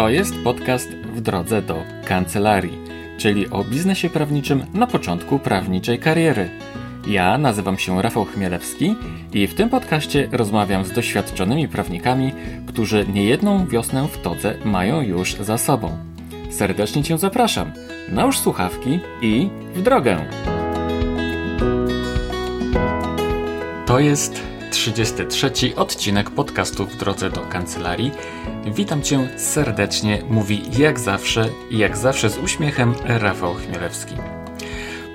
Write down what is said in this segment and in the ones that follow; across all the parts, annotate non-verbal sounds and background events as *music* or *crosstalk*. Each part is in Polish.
To jest podcast w drodze do kancelarii, czyli o biznesie prawniczym na początku prawniczej kariery. Ja nazywam się Rafał Chmielewski i w tym podcaście rozmawiam z doświadczonymi prawnikami, którzy niejedną wiosnę w todze mają już za sobą. Serdecznie Cię zapraszam. Nałóż słuchawki i w drogę! To jest 33 odcinek podcastu w drodze do kancelarii. Witam Cię serdecznie, mówi jak zawsze i jak zawsze z uśmiechem Rafał Chmielewski.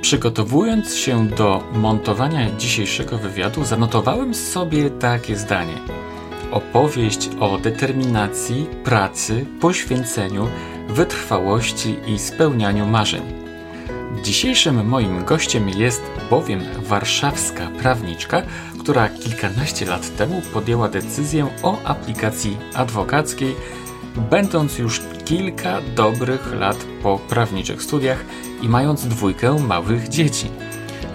Przygotowując się do montowania dzisiejszego wywiadu, zanotowałem sobie takie zdanie. Opowieść o determinacji, pracy, poświęceniu, wytrwałości i spełnianiu marzeń. Dzisiejszym moim gościem jest bowiem warszawska prawniczka, która kilkanaście lat temu podjęła decyzję o aplikacji adwokackiej, będąc już kilka dobrych lat po prawniczych studiach i mając dwójkę małych dzieci.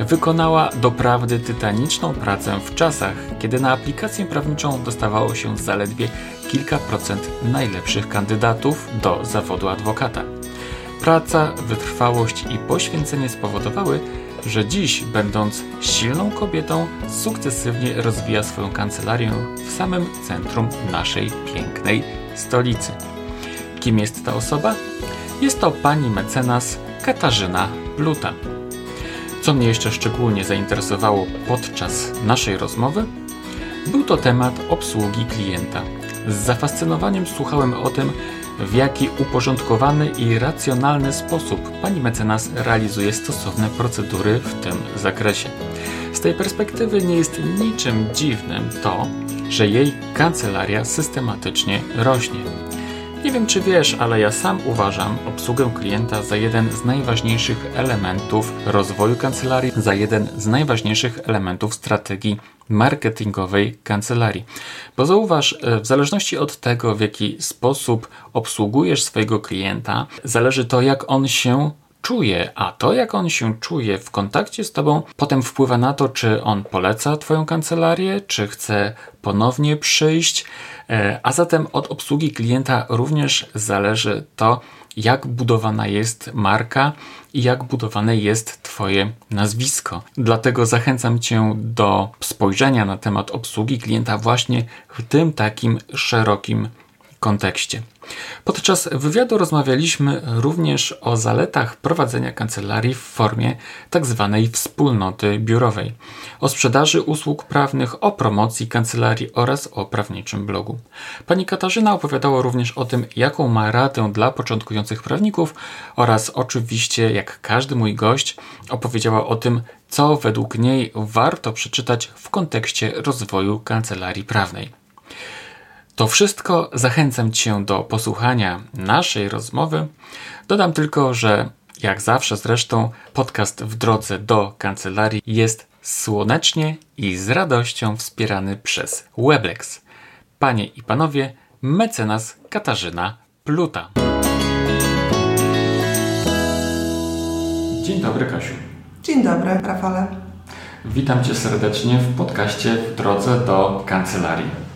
Wykonała doprawdy tytaniczną pracę w czasach, kiedy na aplikację prawniczą dostawało się zaledwie kilka procent najlepszych kandydatów do zawodu adwokata. Praca, wytrwałość i poświęcenie spowodowały, że dziś, będąc silną kobietą, sukcesywnie rozwija swoją kancelarię w samym centrum naszej pięknej stolicy. Kim jest ta osoba? Jest to pani mecenas Katarzyna Pluta. Co mnie jeszcze szczególnie zainteresowało podczas naszej rozmowy? Był to temat obsługi klienta. Z zafascynowaniem słuchałem o tym, w jaki uporządkowany i racjonalny sposób pani mecenas realizuje stosowne procedury w tym zakresie. Z tej perspektywy nie jest niczym dziwnym to, że jej kancelaria systematycznie rośnie. Nie wiem, czy wiesz, ale ja sam uważam obsługę klienta za jeden z najważniejszych elementów rozwoju kancelarii, za jeden z najważniejszych elementów strategii marketingowej kancelarii. Bo zauważ, w zależności od tego, w jaki sposób obsługujesz swojego klienta, zależy to, jak on się czuje, a to jak on się czuje w kontakcie z Tobą, potem wpływa na to, czy on poleca Twoją kancelarię, czy chce ponownie przyjść, a zatem od obsługi klienta również zależy to, jak budowana jest marka i jak budowane jest Twoje nazwisko. Dlatego zachęcam Cię do spojrzenia na temat obsługi klienta właśnie w tym takim szerokim kontekście. Podczas wywiadu rozmawialiśmy również o zaletach prowadzenia kancelarii w formie tzw. Tak wspólnoty biurowej, o sprzedaży usług prawnych, o promocji kancelarii oraz o prawniczym blogu. Pani Katarzyna opowiadała również o tym, jaką ma radę dla początkujących prawników oraz oczywiście, jak każdy mój gość, opowiedziała o tym, co według niej warto przeczytać w kontekście rozwoju kancelarii prawnej. To wszystko zachęcam Cię do posłuchania naszej rozmowy. Dodam tylko, że jak zawsze zresztą podcast w drodze do kancelarii jest słonecznie i z radością wspierany przez Weblex. Panie i panowie, mecenas Katarzyna Pluta. Dzień dobry, Kasiu. Dzień dobry, Rafale. Witam Cię serdecznie w podcaście w drodze do kancelarii.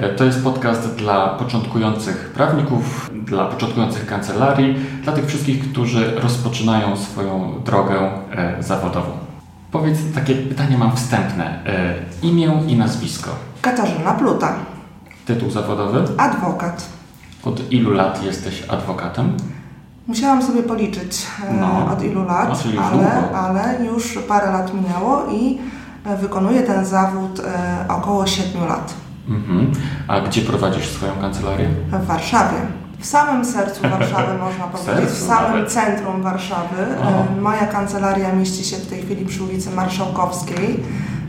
E, to jest podcast dla początkujących prawników, dla początkujących kancelarii, dla tych wszystkich, którzy rozpoczynają swoją drogę e, zawodową. Powiedz, takie pytanie mam wstępne. E, imię i nazwisko. Katarzyna Pluta. Tytuł zawodowy? Adwokat. Od ilu lat jesteś adwokatem? Musiałam sobie policzyć no. od ilu lat, no, ale, ale już parę lat minęło i wykonuję ten zawód około 7 lat. Mhm. A gdzie prowadzisz swoją kancelarię? W Warszawie. W samym sercu Warszawy, *laughs* można powiedzieć, w samym nawet. centrum Warszawy. O. Moja kancelaria mieści się w tej chwili przy ulicy Marszałkowskiej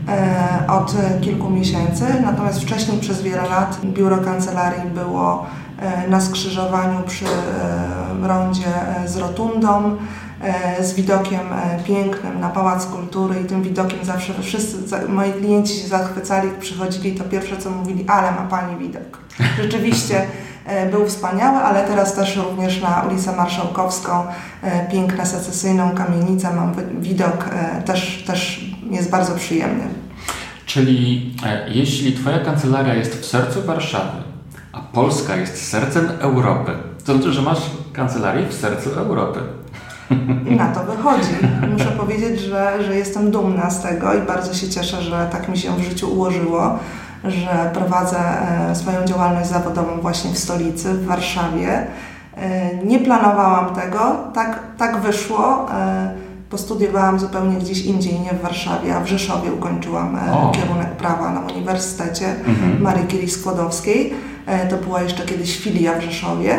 e, od kilku miesięcy, natomiast wcześniej przez wiele lat biuro kancelarii było e, na skrzyżowaniu przy e, rondzie z rotundą. E, z widokiem e, pięknym na Pałac Kultury i tym widokiem zawsze wszyscy, moi klienci się zachwycali, jak przychodzili, to pierwsze co mówili, ale ma Pani widok. *laughs* Rzeczywiście e, był wspaniały, ale teraz też również na ulicę Marszałkowską, piękna secesyjną kamienicę, mam widok, też, też jest bardzo przyjemny. Czyli jeśli Twoja kancelaria jest w sercu Warszawy, a Polska jest sercem Europy, To znaczy, że masz kancelarię w sercu Europy. Na to wychodzi. Muszę powiedzieć, że, że jestem dumna z tego i bardzo się cieszę, że tak mi się w życiu ułożyło, że prowadzę e, swoją działalność zawodową właśnie w stolicy, w Warszawie. E, nie planowałam tego, tak, tak wyszło. E, postudiowałam zupełnie gdzieś indziej, nie w Warszawie, a w Rzeszowie ukończyłam o. kierunek prawa na Uniwersytecie mhm. Marii Curie Skłodowskiej. To była jeszcze kiedyś filia w Rzeszowie.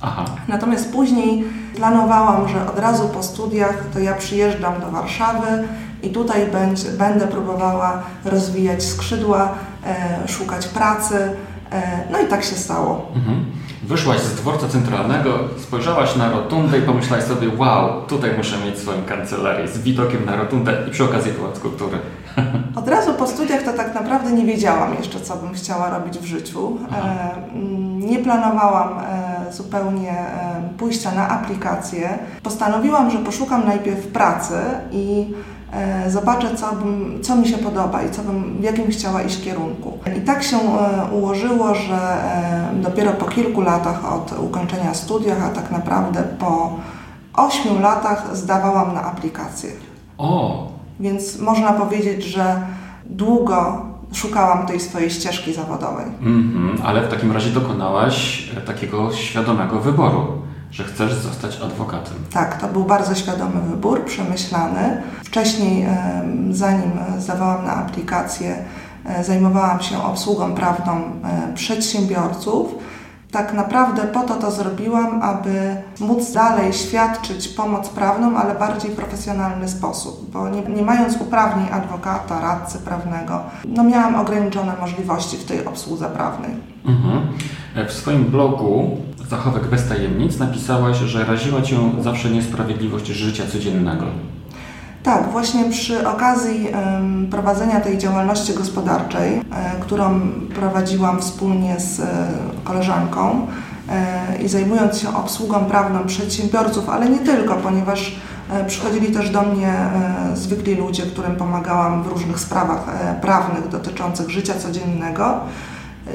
Aha. Natomiast później planowałam, że od razu po studiach to ja przyjeżdżam do Warszawy i tutaj będzie, będę próbowała rozwijać skrzydła, e, szukać pracy. E, no i tak się stało. Mhm. Wyszłaś z dworca centralnego, spojrzałaś na rotundę i pomyślałaś sobie, wow, tutaj muszę mieć swoją kancelarię z widokiem na rotundę i przy okazji Pałac Kultury. Od razu po studiach to tak naprawdę nie wiedziałam jeszcze, co bym chciała robić w życiu. E, nie planowałam e, zupełnie e, pójścia na aplikację. Postanowiłam, że poszukam najpierw pracy i zobaczę, co, bym, co mi się podoba i co bym, w jakim chciała iść kierunku. I tak się ułożyło, że dopiero po kilku latach od ukończenia studiów, a tak naprawdę po ośmiu latach zdawałam na aplikację. O! Więc można powiedzieć, że długo szukałam tej swojej ścieżki zawodowej. Mm -hmm, ale w takim razie dokonałaś takiego świadomego wyboru że chcesz zostać adwokatem. Tak, to był bardzo świadomy wybór, przemyślany. Wcześniej, zanim zdawałam na aplikację, e, zajmowałam się obsługą prawną e, przedsiębiorców. Tak naprawdę po to to zrobiłam, aby móc dalej świadczyć pomoc prawną, ale bardziej profesjonalny sposób, bo nie, nie mając uprawnień adwokata, radcy prawnego, no miałam ograniczone możliwości w tej obsłudze prawnej. Mhm. W swoim blogu Zachowek bez tajemnic napisałaś, że raziła Cię zawsze niesprawiedliwość życia codziennego. Tak, właśnie przy okazji prowadzenia tej działalności gospodarczej, um, którą prowadziłam wspólnie z um, koleżanką i zajmując się obsługą prawną przedsiębiorców, ale nie tylko, ponieważ przychodzili też do mnie zwykli ludzie, którym pomagałam w różnych sprawach prawnych dotyczących życia codziennego.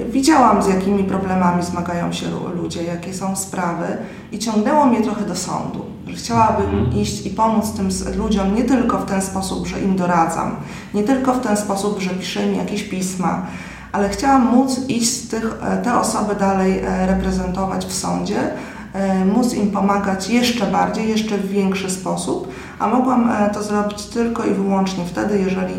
Widziałam, z jakimi problemami zmagają się ludzie, jakie są sprawy i ciągnęło mnie trochę do sądu, że chciałabym mhm. iść i pomóc tym ludziom nie tylko w ten sposób, że im doradzam, nie tylko w ten sposób, że piszę im jakieś pisma, ale chciałam móc iść tych, e, te osoby dalej e, reprezentować w sądzie, e, móc im pomagać jeszcze bardziej, jeszcze w większy sposób, a mogłam to zrobić tylko i wyłącznie wtedy, jeżeli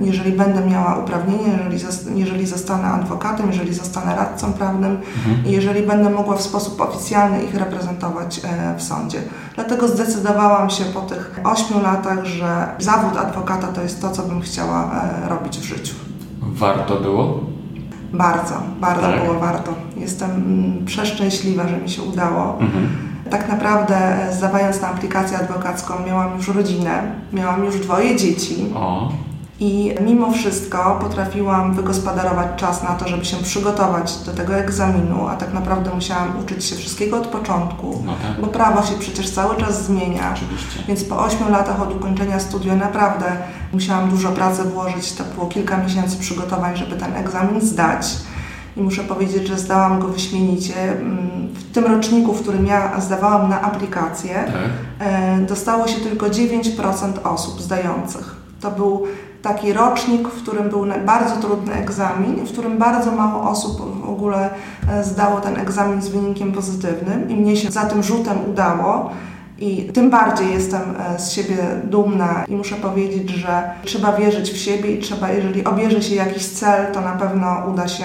jeżeli będę miała uprawnienie, jeżeli, jeżeli zostanę adwokatem, jeżeli zostanę radcą prawnym mhm. i jeżeli będę mogła w sposób oficjalny ich reprezentować e, w sądzie. Dlatego zdecydowałam się po tych ośmiu latach, że zawód adwokata to jest to, co bym chciała e, robić w życiu. Warto było? Bardzo, bardzo tak? było warto. Jestem mm, przeszczęśliwa, że mi się udało. Mhm. Tak naprawdę e, zdawając na aplikację adwokacką miałam już rodzinę, miałam już dwoje dzieci. O. I mimo wszystko potrafiłam wygospodarować czas na to, żeby się przygotować do tego egzaminu, a tak naprawdę musiałam uczyć się wszystkiego od początku, no tak. bo prawo się przecież cały czas zmienia. Oczywiście. Więc po 8 latach od ukończenia studia naprawdę musiałam dużo pracy włożyć. To było kilka miesięcy przygotowań, żeby ten egzamin zdać. I muszę powiedzieć, że zdałam go wyśmienicie. W tym roczniku, w którym ja zdawałam na aplikację, tak. E, dostało się tylko 9% osób zdających. To był taki rocznik, w którym był bardzo trudny egzamin, w którym bardzo mało osób w ogóle e, zdało ten egzamin z wynikiem pozytywnym i mnie się za tym rzutem udało. I tym bardziej jestem e, z siebie dumna i muszę powiedzieć, że trzeba wierzyć w siebie i trzeba, jeżeli obierze się jakiś cel, to na pewno uda się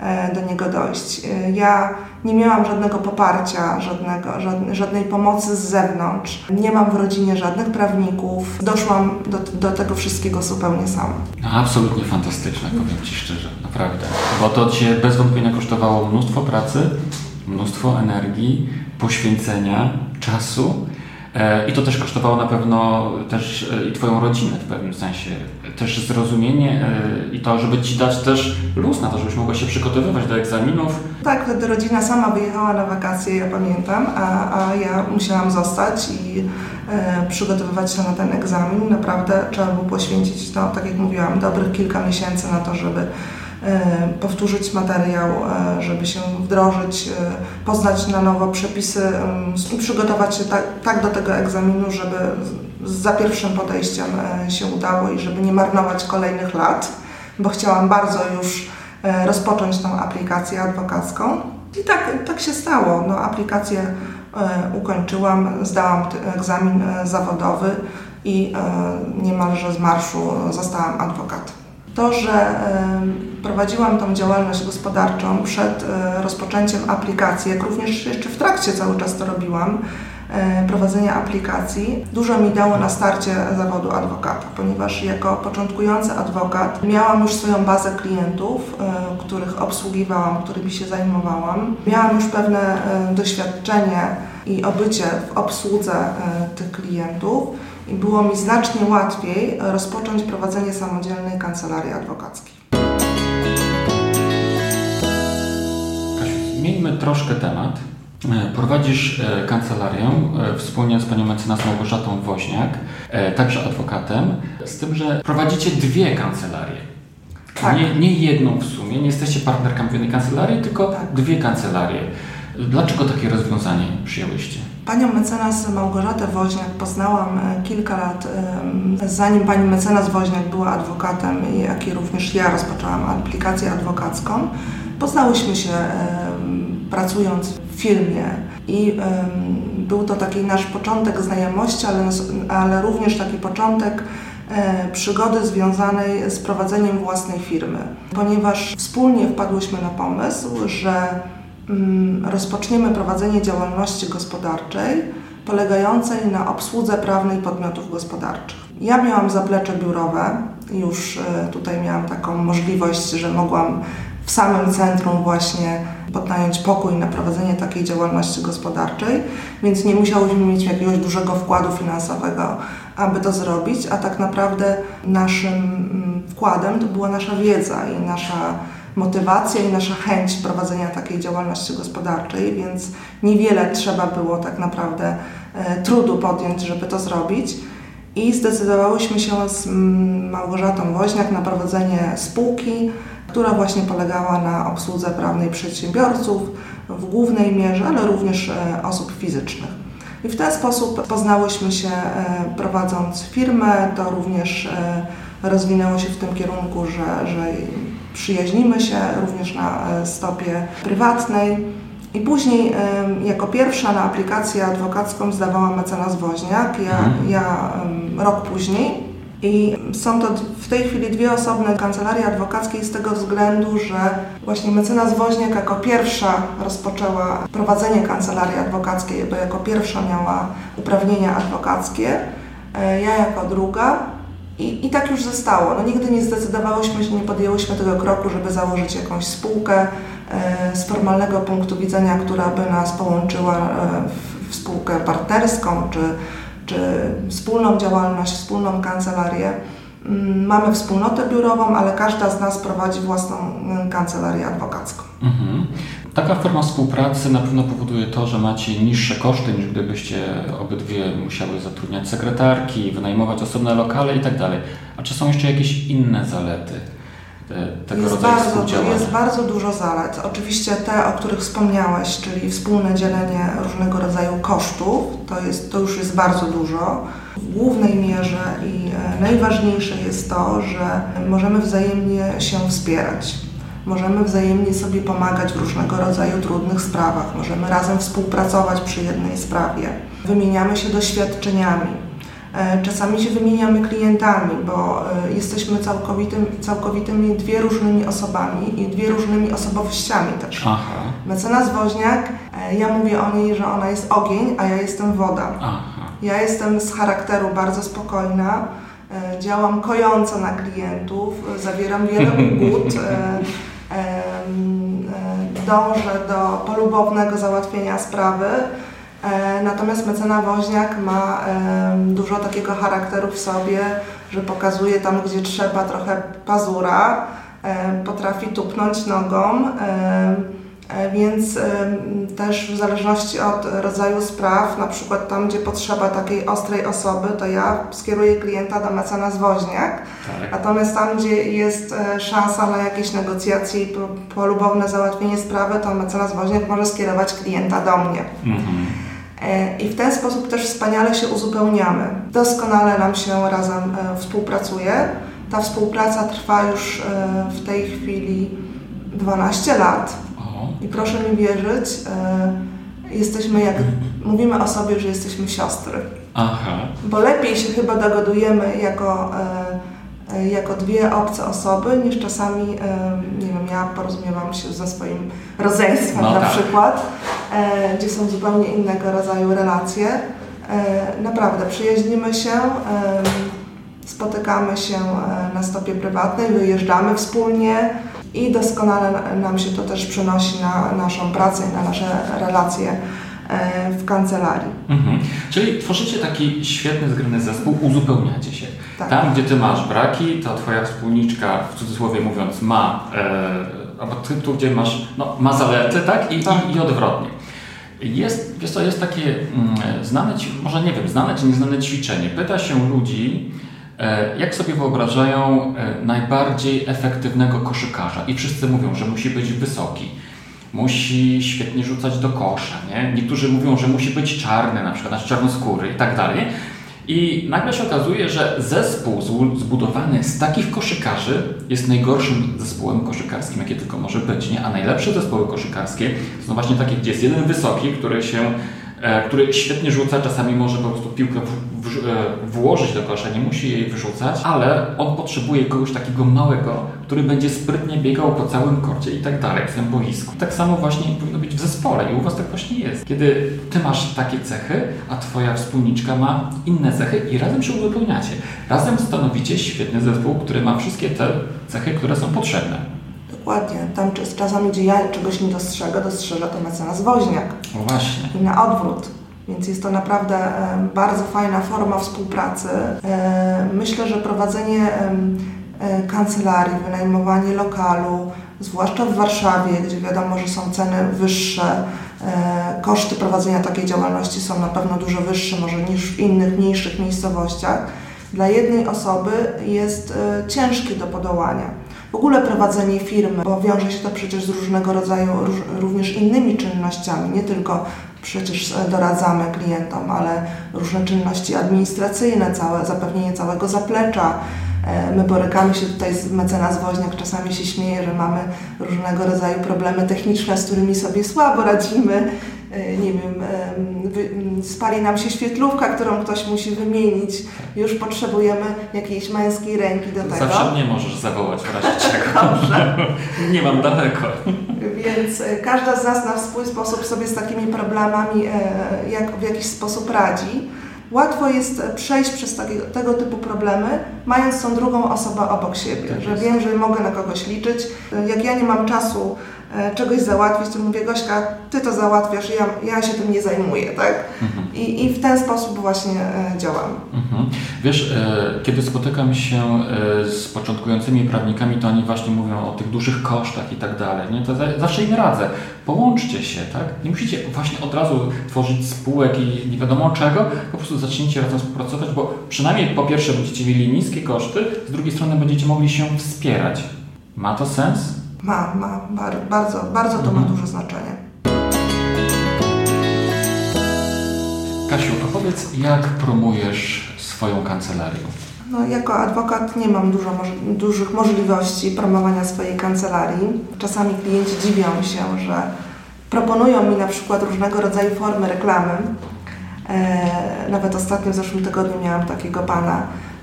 E, do niego dojść. Ja nie miałam żadnego poparcia, żadnego, żadnej pomocy z zewnątrz. Nie mam w rodzinie żadnych prawników. Doszłam do, do tego wszystkiego zupełnie sama. No, absolutnie fantastyczne, powiem Ci szczerze, naprawdę. Bo to Cię bez wątpienia kosztowało mnóstwo pracy, mnóstwo energii, poświęcenia, czasu. E, I to też kosztowało na pewno też i Twoją rodzinę w pewnym sensie też zrozumienie e, i to, żeby Ci dać też luz na to, żebyś mogła się przygotowywać do egzaminów. Tak, wtedy rodzina sama wyjechała na wakacje, ja pamiętam, a, a ja musiałam zostać i e, przygotowywać się na ten egzamin. Naprawdę trzeba było poświęcić, no, tak jak mówiłam, dobrych kilka miesięcy na to, żeby powtórzyć materiał, żeby się wdrożyć, poznać na nowo przepisy i przygotować się tak, tak do tego egzaminu, żeby za pierwszym podejściem się udało i żeby nie marnować kolejnych lat, bo chciałam bardzo już rozpocząć tą aplikację adwokacką. I tak, tak się stało. No, aplikację e, ukończyłam, zdałam egzamin e, zawodowy i e, niemalże z marszu zostałam adwokatem. To, że prowadziłam tą działalność gospodarczą przed rozpoczęciem aplikacji, jak również jeszcze w trakcie cały czas to robiłam, E, prowadzenia aplikacji dużo mi dało na starcie zawodu adwokata, ponieważ jako początkujący adwokat miałam już swoją bazę klientów, e, których obsługiwałam, którymi się zajmowałam. Miałam już pewne e, doświadczenie i obycie w obsłudze tych klientów i było mi znacznie łatwiej rozpocząć prowadzenie samodzielnej kancelarii adwokackiej. Kasiu, zmieńmy troszkę temat. E, prowadzisz e, kancelarię e, wspólnie z panią mecenas Małgorzatą Woźniak, także adwokatem, z tym, że prowadzicie dwie kancelarie. Tak. Nie, nie jedną w sumie, nie jesteście partnerkami w jednej kancelarii, tylko tak. dwie kancelarie. Dlaczego takie rozwiązanie przyjęłyście? Panią mecenas Małgorzatę Woźniak poznałam kilka lat, zanim pani mecenas Woźniak była adwokatem, jak i również ja rozpoczęłam aplikację adwokacką. Poznałyśmy się pracując w firmie i był to taki nasz początek znajomości, ale, ale również taki początek e, przygody związanej z prowadzeniem własnej firmy, ponieważ wspólnie wpadłyśmy na pomysł, że rozpoczniemy prowadzenie działalności gospodarczej polegającej na obsłudze prawnej podmiotów gospodarczych. Ja miałam zaplecze biurowe, już e, tutaj miałam taką możliwość, że mogłam w samym centrum właśnie podnająć pokój na prowadzenie takiej działalności gospodarczej, więc nie musiałyśmy mieć jakiegoś dużego wkładu finansowego, aby to zrobić, a tak naprawdę naszym mm, wkładem to była nasza wiedza i nasza motywacja i nasza chęć prowadzenia takiej działalności gospodarczej, więc niewiele trzeba było tak naprawdę e, trudu podjąć, żeby to zrobić. I zdecydowałyśmy się z mm, Małgorzatą Woźniak na prowadzenie spółki, która właśnie polegała na obsłudze prawnej przedsiębiorców w głównej mierze, ale również e, osób fizycznych. I w ten sposób poznałyśmy się e, prowadząc firmę, to również rozwinęło się w tym kierunku, że, że przyjaźnimy się również na stopie prywatnej. I później jako pierwsza na aplikację adwokacką zdawała mecenas Woźniak, ja, mhm. ja rok później. I są to w tej chwili dwie osobne kancelarie adwokackie z tego względu, że właśnie mecenas Woźniak jako pierwsza rozpoczęła prowadzenie kancelarii adwokackiej, bo jako pierwsza miała uprawnienia adwokackie, e, ja jako druga. I, I tak już zostało. No, nigdy nie zdecydowałyśmy się, nie podjęłyśmy tego kroku, żeby założyć jakąś spółkę e, z formalnego punktu widzenia, która by nas połączyła e, w, w spółkę partnerską czy czy wspólną działalność, wspólną kancelarię. Mm, mamy wspólnotę biurową, ale każda z nas prowadzi własną mm, kancelarię adwokacką. Mhm. Taka forma współpracy na pewno powoduje to, że macie niższe koszty niż gdybyście obydwie musiały zatrudniać sekretarki, wynajmować osobne lokale itd. Tak A czy są jeszcze jakieś inne zalety? tego jest rodzaju bardzo, Jest bardzo dużo zalet. Oczywiście te, o których wspomniałeś, czyli wspólne dzielenie różnego rodzaju kosztów, to, jest, to już jest bardzo dużo. W głównej mierze i e, najważniejsze jest to, że możemy wzajemnie się wspierać. Możemy wzajemnie sobie pomagać w różnego rodzaju trudnych sprawach. Możemy razem współpracować przy jednej sprawie. Wymieniamy się doświadczeniami E, czasami się wymieniamy klientami, bo e, jesteśmy całkowitym, całkowitymi dwie różnymi osobami i dwie różnymi osobowościami też. Aha. Mecenas Woźniak, e, ja mówię o niej, że ona jest ogień, a ja jestem woda. Aha. Ja jestem z charakteru bardzo spokojna, działam kojąco na klientów, zawieram wiele *laughs* ugód, dążę do polubownego załatwienia sprawy. E, natomiast mecena Woźniak ma dużo takiego charakteru w sobie, że pokazuje tam, gdzie trzeba trochę pazura, potrafi tupnąć nogą, E, więc też w zależności od rodzaju spraw, na przykład tam, gdzie potrzeba takiej ostrej osoby, to ja skieruję klienta do mecenas Woźniak. Tak. Natomiast tam, gdzie jest e, szansa na jakieś negocjacje i polubowne załatwienie sprawy, to mecenas Woźniak może skierować klienta do mnie. Mhm. E, I w ten sposób też wspaniale się uzupełniamy. Doskonale nam się razem współpracuje. Ta współpraca trwa już w tej chwili 12 lat. I proszę mi wierzyć, e, jesteśmy jak, mówimy o sobie, że jesteśmy siostry. Aha. Bo lepiej się chyba dogadujemy jako, e, e, jako dwie obce osoby, niż czasami, nie wiem, ja porozumiewam się ze swoim rodzeństwem no na tak. przykład, gdzie są zupełnie innego rodzaju relacje. Naprawdę, przyjaźnimy się, spotykamy się na stopie prywatnej, wyjeżdżamy wspólnie, i doskonale nam się to też przenosi na naszą pracę i na nasze relacje e, w kancelarii. Mhm. Czyli tworzycie taki świetny, zgrany zespół, uzupełniacie się. Tak. Tam, gdzie ty masz braki, to twoja wspólniczka, w cudzysłowie mówiąc, ma, e, albo ty tu, gdzie masz, no, ma zalety, tak? I, tak. i, i odwrotnie. Jest, wiesz co, jest takie mm, znane, może nie wiem, znane czy nieznane ćwiczenie. Pyta się ludzi, jak sobie wyobrażają e, najbardziej efektywnego koszykarza? I wszyscy mówią, że musi być wysoki, musi świetnie rzucać do kosza. Nie? Niektórzy mówią, że musi być czarny, na przykład znaczy czarnoskóry i tak dalej. I nagle się okazuje, że zespół zbudowany z takich koszykarzy jest najgorszym zespołem koszykarskim, jakie tylko może być. Nie? A najlepsze zespoły koszykarskie są właśnie takie, gdzie jest jeden wysoki, który się E, który świetnie rzuca, czasami może po prostu piłkę w, w, e, włożyć do kosza, nie musi jej wyrzucać, ale on potrzebuje kogoś takiego małego, który będzie sprytnie biegał po całym korcie i tak dalej, w tym boisku. Tak samo właśnie powinno być w zespole i u Was tak właśnie jest. Kiedy Ty masz takie cechy, a Twoja wspólniczka ma inne cechy i razem się uzupełniacie. Razem stanowicie świetny zespół, który ma wszystkie te cechy, które są potrzebne. Dokładnie. Tam czasami, gdzie ja czegoś nie dostrzegę, dostrzeżę to mecenas woźniak. No właśnie. I na odwrót. Więc jest to naprawdę e, bardzo fajna forma współpracy. E, myślę, że prowadzenie e, kancelarii, wynajmowanie lokalu, zwłaszcza w Warszawie, gdzie wiadomo, że są ceny wyższe, koszty prowadzenia takiej działalności są na pewno dużo wyższe może niż w innych mniejszych miejscowościach, dla jednej osoby jest ciężkie do podołania w ogóle prowadzenie firmy, bo wiąże się to przecież z różnego rodzaju, również innymi czynnościami, nie tylko przecież doradzamy klientom, ale różne czynności administracyjne, całe, zapewnienie całego zaplecza. E, my borykamy się tutaj z mecenas Woźniak, czasami się śmieje, że mamy różnego rodzaju problemy techniczne, z którymi sobie słabo radzimy. E, nie wiem, spali nam się świetlówka, którą ktoś musi wymienić. Już potrzebujemy jakiejś męskiej ręki do tego. Zawsze mnie możesz zawołać w razie *laughs* czego. Nie mam daleko. Więc e, każda z nas na swój sposób sobie z takimi problemami e, jak, w jakiś sposób radzi. Łatwo jest przejść przez takie, tego typu problemy, mając tą drugą osobę obok siebie, tak że wiem, że mogę na kogoś liczyć. Jak ja nie mam czasu czegoś załatwić, to mówię, Gośka, ty to załatwiasz, ja, ja się tym nie zajmuję, tak? Mhm. I, I w ten sposób właśnie e, działam. Mhm. Wiesz, e, kiedy spotykam się z początkującymi prawnikami, to oni właśnie mówią o tych dużych kosztach i tak dalej, nie? To zawsze im radzę. Połączcie się, tak? Nie musicie właśnie od razu tworzyć spółek i nie wiadomo czego, po prostu zacznijcie razem współpracować, bo przynajmniej po pierwsze będziecie mieli niskie koszty, z drugiej strony będziecie mogli się wspierać. Ma to sens? Ma, ma, bardzo, bardzo to ma mhm. duże znaczenie. Kasiu, opowiedz, jak promujesz swoją kancelarię? No, jako adwokat nie mam dużo, dużych możliwości promowania swojej kancelarii. Czasami klienci dziwią się, że proponują mi na przykład różnego rodzaju formy reklamy. E, nawet ostatnio w zeszłym tygodniu miałam takiego pana,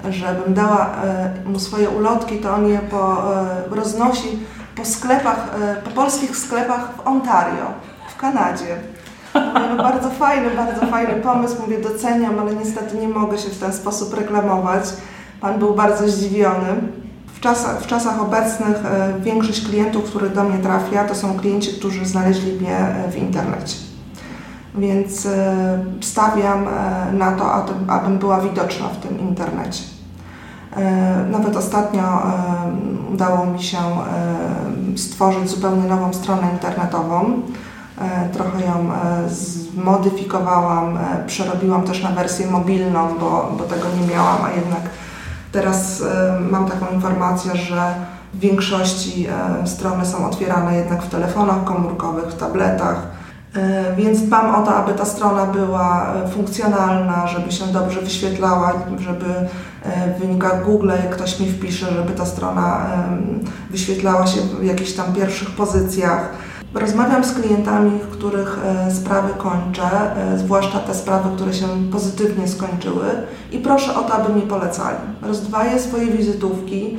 żebym dała e, mu swoje ulotki, to on je po, e, roznosi po sklepach, e, po polskich sklepach w Ontario, w Kanadzie. Mówię, no bardzo fajny, bardzo fajny pomysł, mówię, doceniam, ale niestety nie mogę się w ten sposób reklamować. Pan był bardzo zdziwiony. W czasach, w czasach obecnych e, większość klientów, których do mnie trafia, to są klienci, którzy znaleźli mnie e, w internecie. Więc stawiam na to, abym była widoczna w tym internecie. Nawet ostatnio udało mi się stworzyć zupełnie nową stronę internetową. Trochę ją zmodyfikowałam, przerobiłam też na wersję mobilną, bo, bo tego nie miałam, a jednak teraz mam taką informację, że w większości strony są otwierane jednak w telefonach komórkowych, w tabletach E, więc dbam o to, aby ta strona była e, funkcjonalna, żeby się dobrze wyświetlała, żeby e, w wynikach Google, jak ktoś mi wpisze, żeby ta strona wyświetlała się w jakichś tam pierwszych pozycjach. Rozmawiam z klientami, których sprawy kończę, zwłaszcza te sprawy, które się pozytywnie skończyły i proszę o to, aby mi polecali. Rozdwaję swoje wizytówki,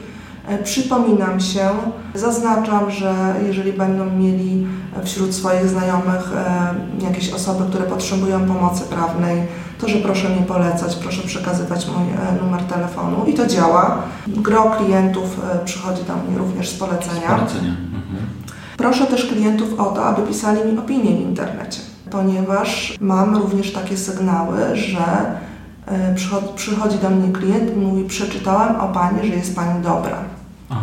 przypominam się, zaznaczam, że jeżeli będą mieli wśród swoich znajomych e, jakieś osoby, które potrzebują pomocy prawnej, to że proszę mi polecać, proszę przekazywać mój e, numer telefonu i to działa. Gro klientów e, przychodzi do mnie również z polecenia. Z polecenia. Mhm. Proszę też klientów o to, aby pisali mi opinie w internecie, ponieważ mam również takie sygnały, że przychodzi do mnie klient i mówi: Przeczytałam o Pani, że jest Pani dobra.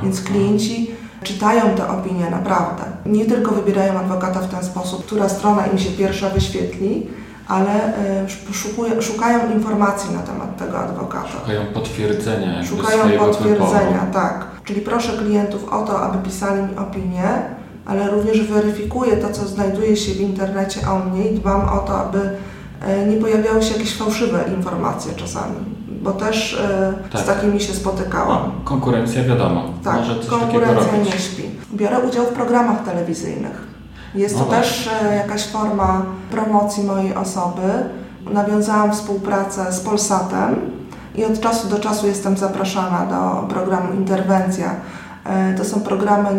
Więc klienci czytają te opinie naprawdę. Nie tylko wybierają adwokata w ten sposób, która strona im się pierwsza wyświetli, ale e, szukają informacji na temat tego adwokata. Szukają potwierdzenia. Szukają potwierdzenia, tak. Czyli proszę klientów o to, aby pisali mi opinie, ale również weryfikuję to, co znajduje się w internecie o mnie i dbam o to, aby e, nie pojawiały się jakieś fałszywe informacje czasami bo też e, tak. z takimi się spotykałam. No, konkurencja wiadomo. Tak, konkurencja nie śpi. Biorę udział w programach telewizyjnych. Jest no to właśnie. też e, jakaś forma promocji mojej osoby. Nawiązałam współpracę z Polsatem i od czasu do czasu jestem zapraszana do programu Interwencja. E, to są programy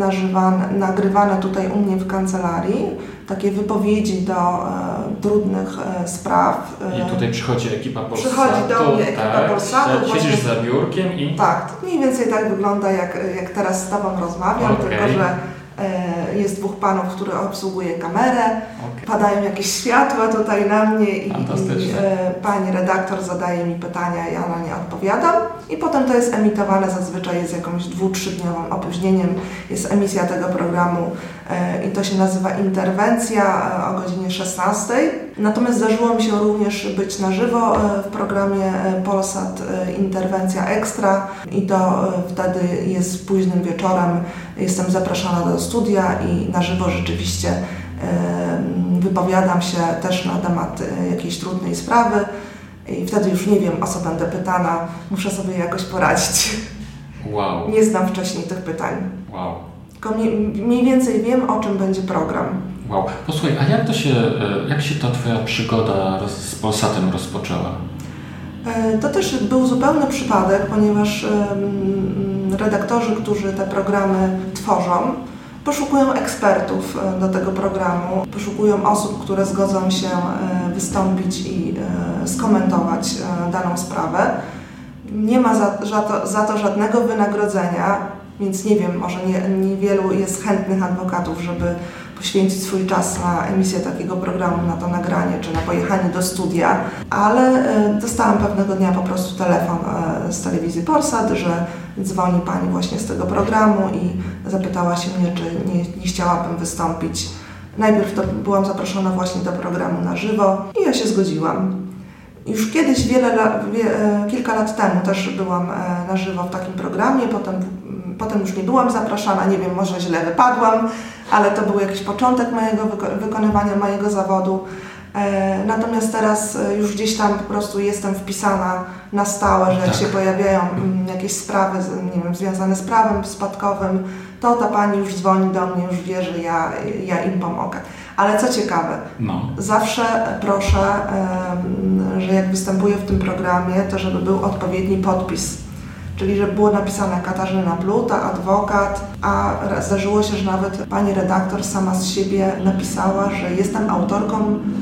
nagrywane tutaj u mnie w kancelarii takie wypowiedzi do e, trudnych e, spraw. E, I tutaj przychodzi ekipa Polsatu. Przychodzi do mnie ekipa tak, Polsatu. Siedzisz za biurkiem i... Tak, to mniej więcej tak wygląda jak, jak teraz z Tobą rozmawiam, okay. tylko że jest dwóch panów, które obsługuje kamerę, okay. padają jakieś światła tutaj na mnie i, i e, pani redaktor zadaje mi pytania, ja na nie odpowiadam i potem to jest emitowane, zazwyczaj jest jakąś dwu, trzydniowym opóźnieniem, jest emisja tego programu e, i to się nazywa interwencja o godzinie 16. Natomiast zdarzyło mi się również być na żywo w programie Polsat Interwencja Ekstra i to wtedy jest późnym wieczorem, jestem zapraszana do studia i na żywo rzeczywiście wypowiadam się też na temat e, jakiejś trudnej sprawy i wtedy już nie wiem, o co będę pytana, muszę sobie jakoś poradzić. Wow. Nie znam wcześniej tych pytań. Wow. Tylko mniej więcej wiem, o czym będzie program. Wow. Posłuchaj, a jak to się, e, jak się ta Twoja przygoda z Polsatem rozpoczęła? E, to też był zupełny przypadek, ponieważ redaktorzy, którzy te programy tworzą, poszukują ekspertów e, do tego programu, poszukują osób, które zgodzą się wystąpić i skomentować daną sprawę. Nie ma za, za to żadnego wynagrodzenia, więc nie wiem, może nie, niewielu jest chętnych adwokatów, żeby poświęcić swój czas na emisję takiego programu, na to nagranie czy na pojechanie do studia, ale e, dostałam pewnego dnia po prostu telefon e, z telewizji Polsat, że dzwoni pani właśnie z tego programu i zapytała się mnie, czy nie, nie chciałabym wystąpić. Najpierw to byłam zaproszona właśnie do programu na żywo i ja się zgodziłam. Już kiedyś, wiele, wie, e, kilka lat temu też byłam na żywo w takim programie, potem, potem już nie byłam zapraszana, nie wiem, może źle wypadłam, ale to był jakiś początek mojego wyko wykonywania mojego zawodu. E, natomiast teraz e, już gdzieś tam po prostu jestem wpisana na stałe, że jak tak. się pojawiają mm, jakieś sprawy nie wiem, związane z prawem spadkowym, to ta pani już dzwoni do mnie, już wie, że ja, ja im pomogę. Ale co ciekawe, no. zawsze proszę, że jak występuję w tym programie, to żeby był odpowiedni podpis czyli że było napisane Katarzyna Pluta, adwokat, a zdarzyło się, że nawet pani redaktor sama z siebie napisała, że jestem autorką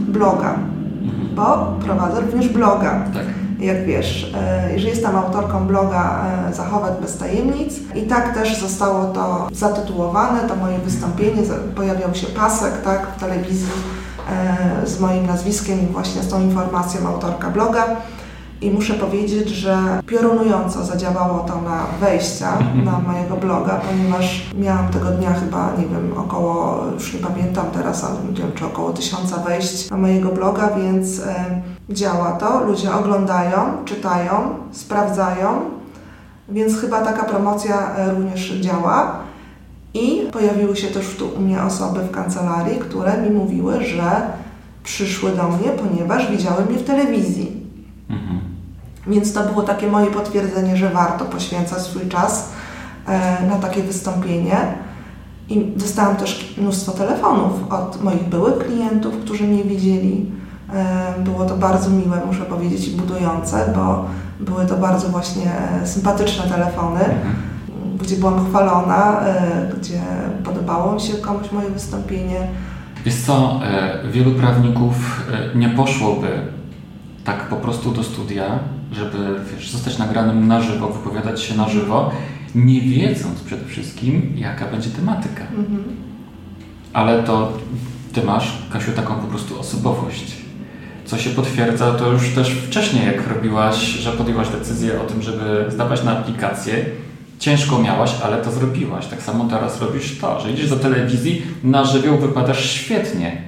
bloga, mhm. bo prowadzę również bloga. Tak. Jak wiesz, e, że jestem autorką bloga e, Zachować bez tajemnic i tak też zostało to zatytułowane, to moje wystąpienie, pojawiał się pasek tak, w telewizji e, z moim nazwiskiem i właśnie z tą informacją autorka bloga. I muszę powiedzieć, że piorunująco zadziałało to na wejścia Mhm. na mojego bloga, ponieważ miałam tego dnia chyba, nie wiem, około, już nie pamiętam teraz, ale nie wiem, czy około tysiąca wejść na mojego bloga, więc e, działa to. Ludzie oglądają, czytają, sprawdzają, więc chyba taka promocja e, również działa. I pojawiły się też tu u mnie osoby w kancelarii, które mi mówiły, że przyszły do mnie, ponieważ widziały mnie w telewizji. Mhm. Więc to było takie moje potwierdzenie, że warto poświęcać swój czas e, na takie wystąpienie. I dostałam też mnóstwo telefonów od moich byłych klientów, którzy mnie widzieli. E, było to bardzo miłe, muszę powiedzieć, i budujące, bo były to bardzo właśnie e, sympatyczne telefony, Mhm. gdzie byłam chwalona, gdzie podobało mi się komuś moje wystąpienie. Wiesz co, wielu prawników nie poszłoby tak po prostu do studia, żeby wiesz, zostać nagranym na żywo, wypowiadać się na żywo, nie wiedząc przede wszystkim, jaka będzie tematyka. Mhm. Ale to ty masz, Kasiu, taką po prostu osobowość. Co się potwierdza, to już też wcześniej, jak robiłaś, że podjęłaś decyzję o tym, żeby zdawać na aplikację, ciężko miałaś, ale to zrobiłaś. Tak samo teraz robisz to, że idziesz do telewizji, na żywioł wypadasz świetnie.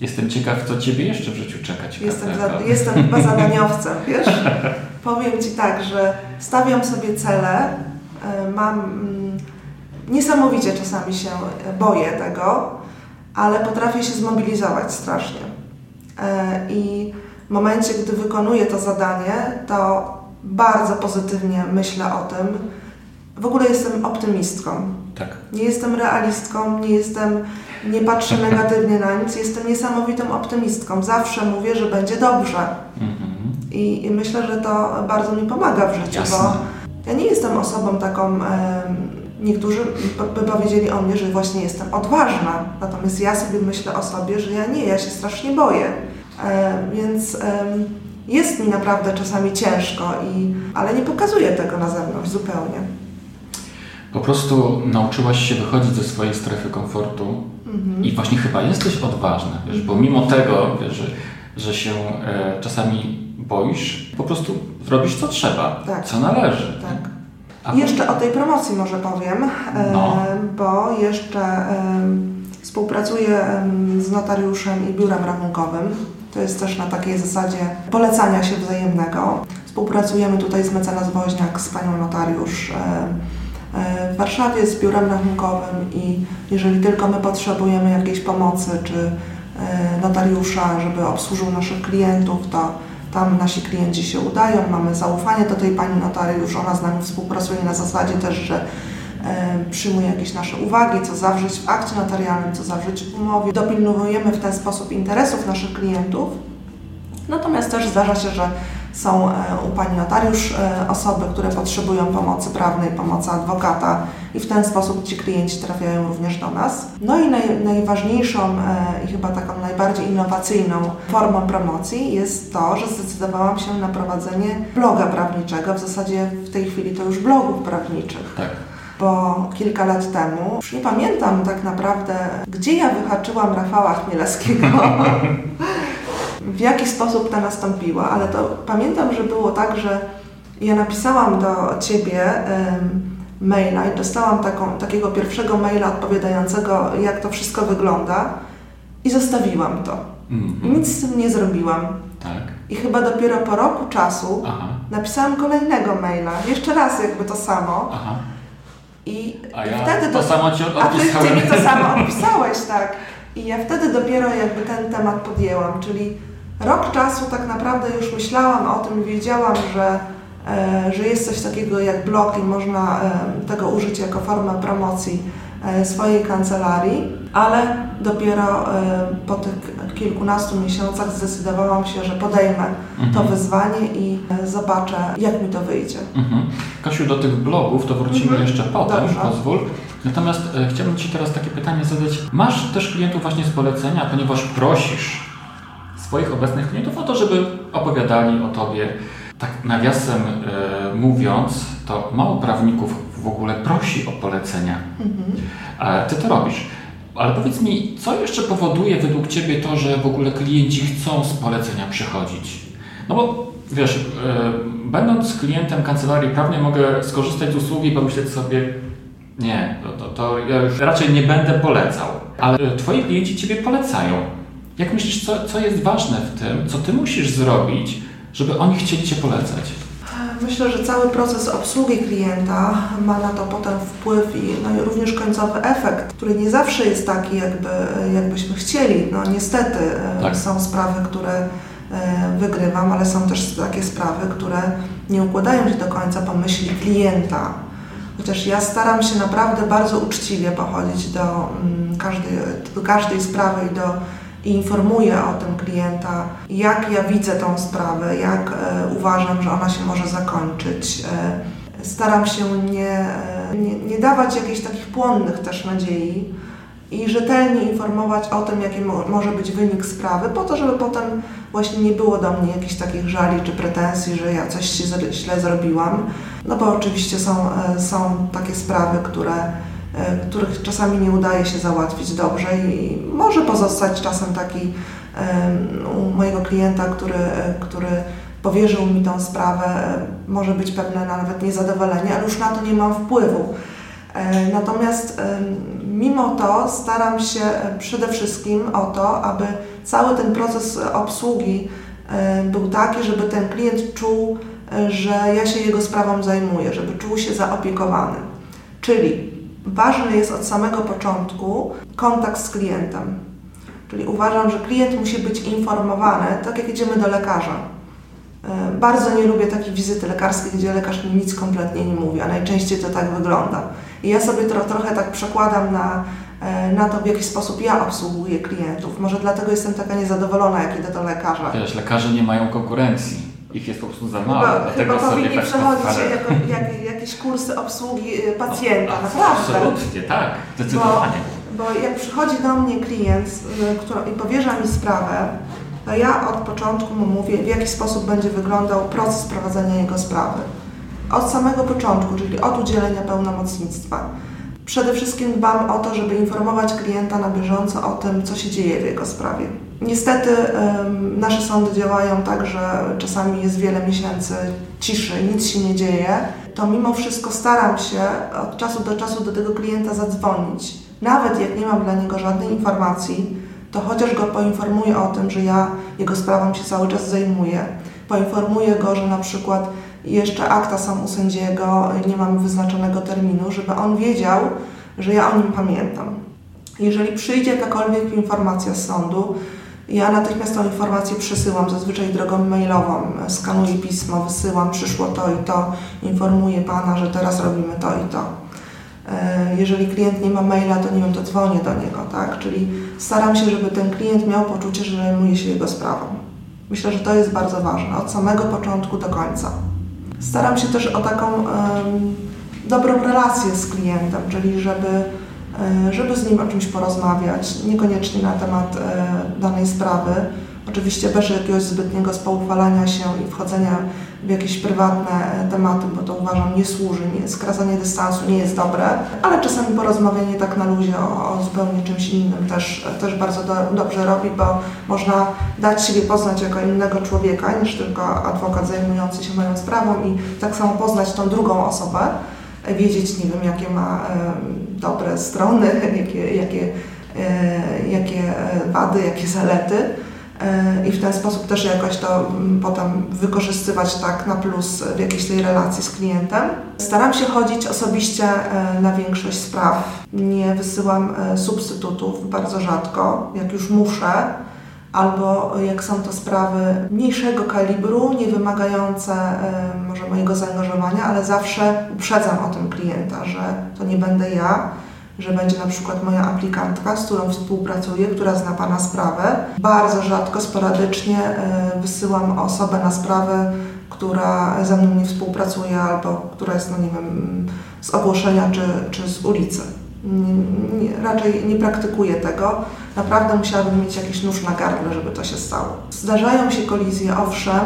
Jestem ciekaw, co ciebie jeszcze w życiu czeka. Jestem, za, jestem chyba zadaniowcem, *laughs* wiesz? Powiem Ci tak, że stawiam sobie cele, e, mam... mm, Niesamowicie czasami się boję tego, ale potrafię się zmobilizować strasznie. E, I w momencie, gdy wykonuję to zadanie, to bardzo pozytywnie myślę o tym. W ogóle jestem optymistką. Tak. Nie jestem realistką, nie jestem, nie patrzę negatywnie na nic, jestem niesamowitą optymistką. Zawsze mówię, że będzie dobrze. Mhm. I, i myślę, że to bardzo mi pomaga w życiu, Jasne. bo ja nie jestem osobą taką, em, niektórzy by powiedzieli o mnie, że właśnie jestem odważna, natomiast ja sobie myślę o sobie, że ja nie, ja się strasznie boję. E, więc em, jest mi naprawdę czasami ciężko, i, ale nie pokazuję tego na zewnątrz zupełnie. Po prostu nauczyłaś się wychodzić ze swojej strefy komfortu Mhm. i właśnie chyba jesteś odważna, wiesz, bo mimo tego, wiesz, że, że się e, czasami boisz, po prostu zrobisz co trzeba, Tak. co należy. Tak. A jeszcze o tej promocji może powiem, e, No. bo jeszcze em, współpracuję z notariuszem i biurem rachunkowym. To jest też na takiej zasadzie polecania się wzajemnego. Współpracujemy tutaj z mecenas Woźniak, z panią notariusz e, e, w Warszawie, z biurem rachunkowym i jeżeli tylko my potrzebujemy jakiejś pomocy, czy e, notariusza, żeby obsłużył naszych klientów, to tam nasi klienci się udają, mamy zaufanie do tej pani notariusz, ona z nami współpracuje na zasadzie też, że e, przyjmuje jakieś nasze uwagi, co zawrzeć w akcie notarialnym, co zawrzeć w umowie. Dopilnujemy w ten sposób interesów naszych klientów. Natomiast też zdarza się, że są e, u pani notariusz e, osoby, które potrzebują pomocy prawnej, pomocy adwokata i w ten sposób ci klienci trafiają również do nas. No i naj, najważniejszą e, i chyba taką najbardziej innowacyjną formą promocji jest to, że zdecydowałam się na prowadzenie bloga prawniczego, w zasadzie w tej chwili to już blogów prawniczych Tak. bo kilka lat temu, już nie pamiętam tak naprawdę, gdzie ja wyhaczyłam Rafała Chmielewskiego, *laughs* w jaki sposób to nastąpiło, ale to pamiętam, że było tak, że ja napisałam do Ciebie maila i dostałam taką, takiego pierwszego maila odpowiadającego, jak to wszystko wygląda i zostawiłam to. I Mhm. nic z tym nie zrobiłam. Tak. I chyba dopiero po roku czasu Aha. napisałam kolejnego maila, jeszcze raz jakby to samo. Aha. I, A i ja wtedy to do- samo ci A ty, ty mi to samo *laughs* odpisałeś, tak. I ja wtedy dopiero jakby ten temat podjęłam, czyli rok czasu tak naprawdę już myślałam o tym, wiedziałam, że, e, że jest coś takiego jak blog i można e, tego użyć jako formę promocji e, swojej kancelarii, ale dopiero po tych kilkunastu miesiącach zdecydowałam się, że podejmę to Mhm. wyzwanie i zobaczę, jak mi to wyjdzie. Mhm. Kasiu, do tych blogów to wrócimy Mhm. jeszcze potem, Dobrze. pozwól. Natomiast chciałbym Ci teraz takie pytanie zadać. Masz też klientów właśnie z polecenia, ponieważ prosisz swoich obecnych klientów o to, żeby opowiadali o Tobie. Tak nawiasem e, mówiąc, to mało prawników w ogóle prosi o polecenia. Mhm. A Ty to robisz. Ale powiedz mi, co jeszcze powoduje według Ciebie to, że w ogóle klienci chcą z polecenia przychodzić? No bo wiesz, yy, będąc klientem kancelarii prawnej mogę skorzystać z usługi i pomyśleć sobie, nie, to, to, to ja już raczej nie będę polecał. Ale twoi klienci ciebie polecają. Jak myślisz, co, co jest ważne w tym, co ty musisz zrobić, żeby oni chcieli cię polecać? Myślę, że cały proces obsługi klienta ma na to potem wpływ i, no i również końcowy efekt, który nie zawsze jest taki, jakby, jakbyśmy chcieli. No niestety e, tak. są sprawy, które e, wygrywam, ale są też takie sprawy, które nie układają się do końca po myśli klienta. Chociaż ja staram się naprawdę bardzo uczciwie pochodzić do, mm, każdej, do każdej sprawy i do i informuję o tym klienta, jak ja widzę tą sprawę, jak e, uważam, że ona się może zakończyć. E, staram się nie, e, nie, nie dawać jakichś takich płonnych też nadziei i rzetelnie informować o tym, jaki mo może być wynik sprawy, po to, żeby potem właśnie nie było do mnie jakichś takich żali czy pretensji, że ja coś źle zrobiłam. No bo oczywiście są, są takie sprawy, które których czasami nie udaje się załatwić dobrze i może pozostać czasem taki u mojego klienta, który, e, który powierzył mi tą sprawę, e, może być pewne nawet niezadowolenie, ale już na to nie mam wpływu. Natomiast mimo to staram się przede wszystkim o to, aby cały ten proces obsługi był taki, żeby ten klient czuł, że ja się jego sprawą zajmuję, żeby czuł się zaopiekowany. Czyli ważny jest od samego początku kontakt z klientem. Czyli uważam, że klient musi być informowany, tak jak idziemy do lekarza. E, bardzo nie lubię takiej wizyty lekarskiej, gdzie lekarz mi nic kompletnie nie mówi, a najczęściej to tak wygląda. I ja sobie to trochę tak przekładam na, e, na to, w jaki sposób ja obsługuję klientów. Może dlatego jestem taka niezadowolona, jak idę do lekarza. Wiesz, lekarze nie mają konkurencji ich jest po prostu za mało. Chyba, chyba powinni tak przechodzić jako, jak, jakieś kursy obsługi y, pacjenta, no, naprawdę. Absolutnie, tak, zdecydowanie. Bo, bo jak przychodzi do mnie klient y, który, i powierza mi sprawę, to ja od początku mu mówię, w jaki sposób będzie wyglądał proces prowadzenia jego sprawy. Od samego początku, czyli od udzielenia pełnomocnictwa. Przede wszystkim dbam o to, żeby informować klienta na bieżąco o tym, co się dzieje w jego sprawie. Niestety nasze sądy działają tak, że czasami jest wiele miesięcy ciszy, nic się nie dzieje. To mimo wszystko staram się od czasu do czasu do tego klienta zadzwonić. Nawet jak nie mam dla niego żadnej informacji, to chociaż go poinformuję o tym, że ja jego sprawą się cały czas zajmuję. Poinformuję go, że na przykład jeszcze akta są u sędziego, nie mamy wyznaczonego terminu, żeby on wiedział, że ja o nim pamiętam. Jeżeli przyjdzie jakakolwiek informacja z sądu, ja natychmiast tą informację przesyłam, zazwyczaj drogą mailową. Skanuję pismo, wysyłam, przyszło to i to, informuję Pana, że teraz robimy to i to. E, jeżeli klient nie ma maila, to nie wiem, to dzwonię do niego, tak? Czyli staram się, żeby ten klient miał poczucie, że zajmuje się jego sprawą. Myślę, że to jest bardzo ważne, od samego początku do końca. Staram się też o taką um, dobrą relację z klientem, czyli żeby żeby z nim o czymś porozmawiać, niekoniecznie na temat e, danej sprawy. Oczywiście bez jakiegoś zbytniego spoufalania się i wchodzenia w jakieś prywatne e, tematy, bo to uważam nie służy, nie, skracanie dystansu nie jest dobre, ale czasami porozmawianie tak na luzie o, o zupełnie czymś innym też, też bardzo do, dobrze robi, bo można dać siebie poznać jako innego człowieka niż tylko adwokat zajmujący się moją sprawą i tak samo poznać tą drugą osobę wiedzieć, nie wiem, jakie ma dobre strony, *laughs* jakie, jakie, e, jakie e, wady, jakie zalety e, i w ten sposób też jakoś to potem wykorzystywać tak na plus w jakiejś tej relacji z klientem. Staram się chodzić osobiście na większość spraw. Nie wysyłam substytutów bardzo rzadko, jak już muszę albo jak są to sprawy mniejszego kalibru, nie wymagające może mojego zaangażowania, ale zawsze uprzedzam o tym klienta, że to nie będę ja, że będzie na przykład moja aplikantka, z którą współpracuję, która zna Pana sprawę. Bardzo rzadko, sporadycznie wysyłam osobę na sprawę, która ze mną nie współpracuje albo która jest, no nie wiem, z ogłoszenia czy, czy z ulicy. Nie, nie, raczej nie praktykuję tego. Naprawdę musiałabym mieć jakiś nóż na gardle, żeby to się stało. Zdarzają się kolizje, owszem,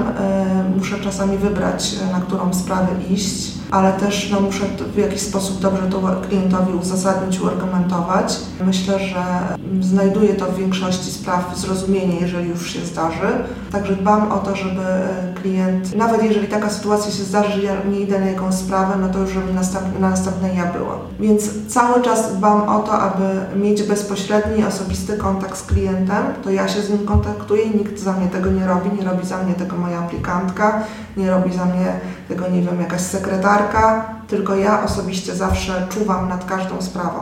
yy, muszę czasami wybrać, na którą sprawę iść ale też no, muszę w jakiś sposób dobrze to klientowi uzasadnić, uargumentować. Myślę, że znajduję to w większości spraw zrozumienie, jeżeli już się zdarzy. Także dbam o to, żeby klient, nawet jeżeli taka sytuacja się zdarzy, że ja nie idę na jakąś sprawę, no to już żeby następne, na następnej ja była. Więc cały czas dbam o to, aby mieć bezpośredni, osobisty kontakt z klientem. To ja się z nim kontaktuję, nikt za mnie tego nie robi, nie robi za mnie tego moja aplikantka, nie robi za mnie tego, nie wiem, jakaś sekretarka, tylko ja osobiście zawsze czuwam nad każdą sprawą.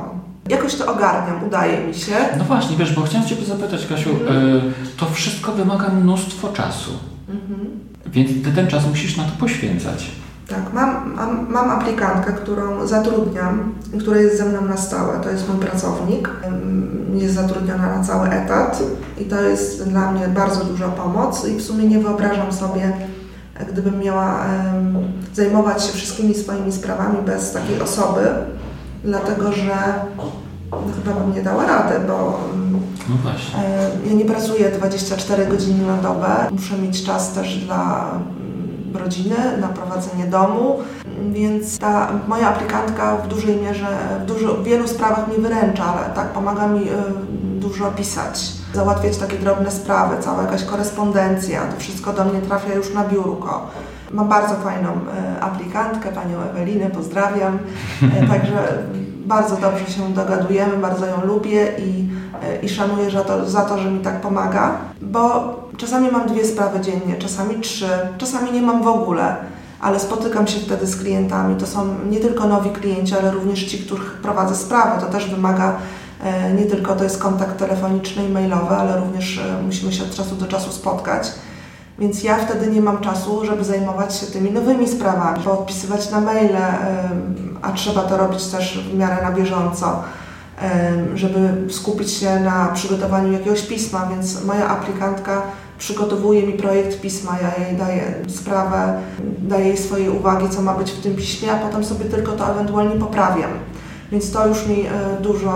Jakoś to ogarniam, udaje mi się. No właśnie, wiesz, bo chciałem Ciebie zapytać, Kasiu, mhm. y, to wszystko wymaga mnóstwo czasu. Mhm. Więc Ty ten czas musisz na to poświęcać. Tak, mam, mam, mam aplikantkę, którą zatrudniam, która jest ze mną na stałe. To jest mój pracownik. Jest zatrudniona na cały etat i to jest dla mnie bardzo duża pomoc i w sumie nie wyobrażam sobie, gdybym miała zajmować się wszystkimi swoimi sprawami bez takiej osoby, dlatego że no, chyba bym nie dała rady, bo no właśnie. ja nie pracuję 24 godziny na dobę. Muszę mieć czas też dla rodziny, na prowadzenie domu, więc ta moja aplikantka w dużej mierze, w, dużo, w wielu sprawach mi wyręcza, ale tak pomaga mi dużo pisać, załatwiać takie drobne sprawy, cała jakaś korespondencja, to wszystko do mnie trafia już na biurko. Mam bardzo fajną y, aplikantkę, panią Ewelinę, pozdrawiam, y, *laughs* także bardzo dobrze się dogadujemy, bardzo ją lubię i, i szanuję za to, za to, że mi tak pomaga, bo czasami mam dwie sprawy dziennie, czasami trzy, czasami nie mam w ogóle, ale spotykam się wtedy z klientami. To są nie tylko nowi klienci, ale również ci, których prowadzę sprawy. To też wymaga e, nie tylko to jest kontakt telefoniczny i mailowy, ale również e, musimy się od czasu do czasu spotkać. Więc ja wtedy nie mam czasu, żeby zajmować się tymi nowymi sprawami, bo odpisywać na maile, a trzeba to robić też w miarę na bieżąco, żeby skupić się na przygotowaniu jakiegoś pisma, więc moja aplikantka przygotowuje mi projekt pisma, ja jej daję sprawę, daję jej swoje uwagi, co ma być w tym piśmie, a potem sobie tylko to ewentualnie poprawiam. Więc to już mi e, dużo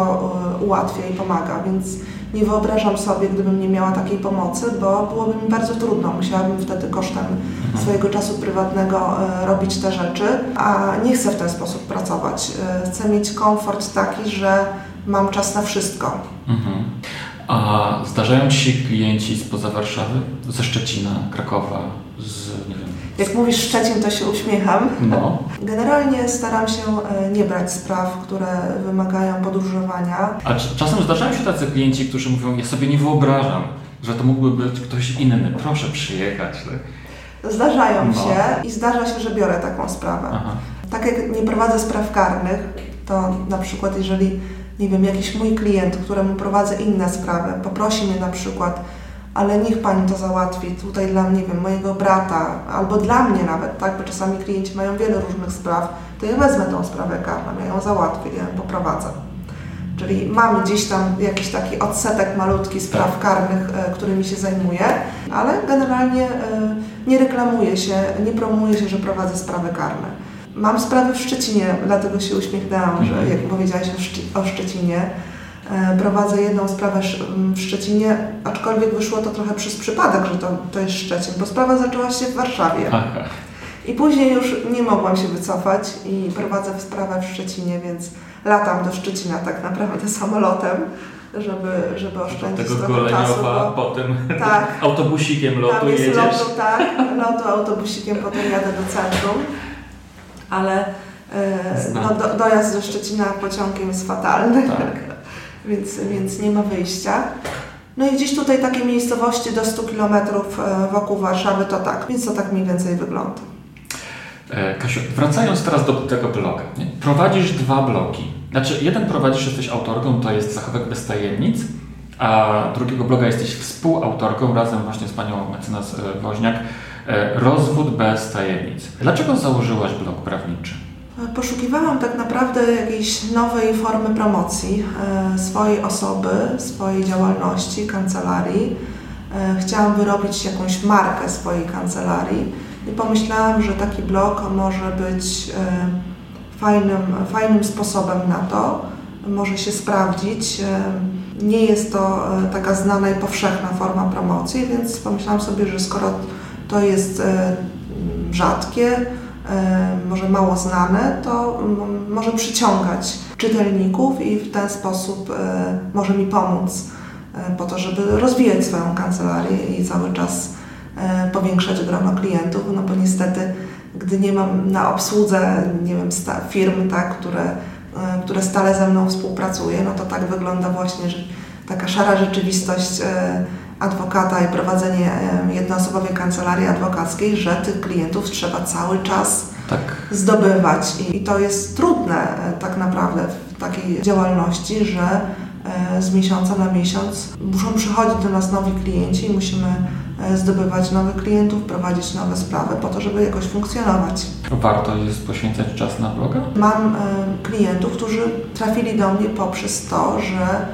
e, ułatwia i pomaga, więc nie wyobrażam sobie, gdybym nie miała takiej pomocy, bo byłoby mi bardzo trudno. Musiałabym wtedy kosztem mhm. swojego czasu prywatnego e, robić te rzeczy, a nie chcę w ten sposób pracować. Chcę mieć komfort taki, że mam czas na wszystko. Mhm. A zdarzają Ci się klienci spoza Warszawy? Ze Szczecina, Krakowa, z nie wiem. Jak mówisz Szczecin, to się uśmiecham. No. Generalnie staram się e, nie brać spraw, które wymagają podróżowania. A czasem zdarzają się tacy klienci, którzy mówią, ja sobie nie wyobrażam, że to mógłby być ktoś inny, proszę przyjechać. Tak? Zdarzają no. się i zdarza się, że biorę taką sprawę. Aha. Tak jak nie prowadzę spraw karnych, to na przykład jeżeli nie wiem, jakiś mój klient, któremu prowadzę inne sprawy, poprosi mnie na przykład, ale niech Pani to załatwi tutaj dla, nie wiem, mojego brata, albo dla mnie nawet, tak, bo czasami klienci mają wiele różnych spraw, to ja wezmę tą sprawę karną, ja ją załatwię, ja ją poprowadzę. Czyli mamy gdzieś tam jakiś taki odsetek malutki spraw tak. karnych, e, którymi się zajmuję, ale generalnie e, nie reklamuję się, nie promuję się, że prowadzę sprawy karne. Mam sprawę w Szczecinie, dlatego się uśmiechnęłam, że mhm. jak powiedziałaś o Szczecinie, e, prowadzę jedną sprawę w Szczecinie, aczkolwiek wyszło to trochę przez przypadek, że to, to jest Szczecin, bo sprawa zaczęła się w Warszawie. Aha. I później już nie mogłam się wycofać i prowadzę sprawę w Szczecinie, więc latam do Szczecina tak naprawdę *laughs* samolotem, żeby, żeby oszczędzić Tego trochę czasu. Bo, potem *laughs* tak, autobusikiem lotu tam jest jedziesz. Lotu, tak, lotu autobusikiem, potem jadę do centrum ale e, no, do, dojazd do Szczecina pociągiem jest fatalny, tak. *laughs* więc, więc nie ma wyjścia. No i gdzieś tutaj takie miejscowości do 100 km e, wokół Warszawy to tak, więc to tak mniej więcej wygląda. E, Kasiu, wracając teraz do tego bloga. Nie? Prowadzisz dwa blogi. Znaczy, jeden prowadzisz, jesteś autorką, to jest Zachowek bez tajemnic, a drugiego bloga jesteś współautorką razem właśnie z panią mecenas Woźniak rozwód bez tajemnic. Dlaczego założyłaś blog prawniczy? Poszukiwałam tak naprawdę jakiejś nowej formy promocji e, swojej osoby, swojej działalności, kancelarii. E, chciałam wyrobić jakąś markę swojej kancelarii i pomyślałam, że taki blog może być fajnym, fajnym sposobem na to, może się sprawdzić. Nie jest to taka znana i powszechna forma promocji, więc pomyślałam sobie, że skoro to jest e, rzadkie, może mało znane, to może przyciągać czytelników i w ten sposób może mi pomóc po to, żeby rozwijać swoją kancelarię i cały czas powiększać grono klientów, no bo niestety gdy nie mam na obsłudze, nie wiem, firm, tak, które, które stale ze mną współpracuje, no to tak wygląda właśnie, taka szara rzeczywistość adwokata i prowadzenie jednoosobowej kancelarii adwokackiej, że tych klientów trzeba cały czas tak. zdobywać. I to jest trudne e, tak naprawdę w takiej działalności, że e, z miesiąca na miesiąc muszą przychodzić do nas nowi klienci i musimy e, zdobywać nowych klientów, prowadzić nowe sprawy po to, żeby jakoś funkcjonować. Warto jest poświęcać czas na bloga? Mam klientów, którzy trafili do mnie poprzez to, że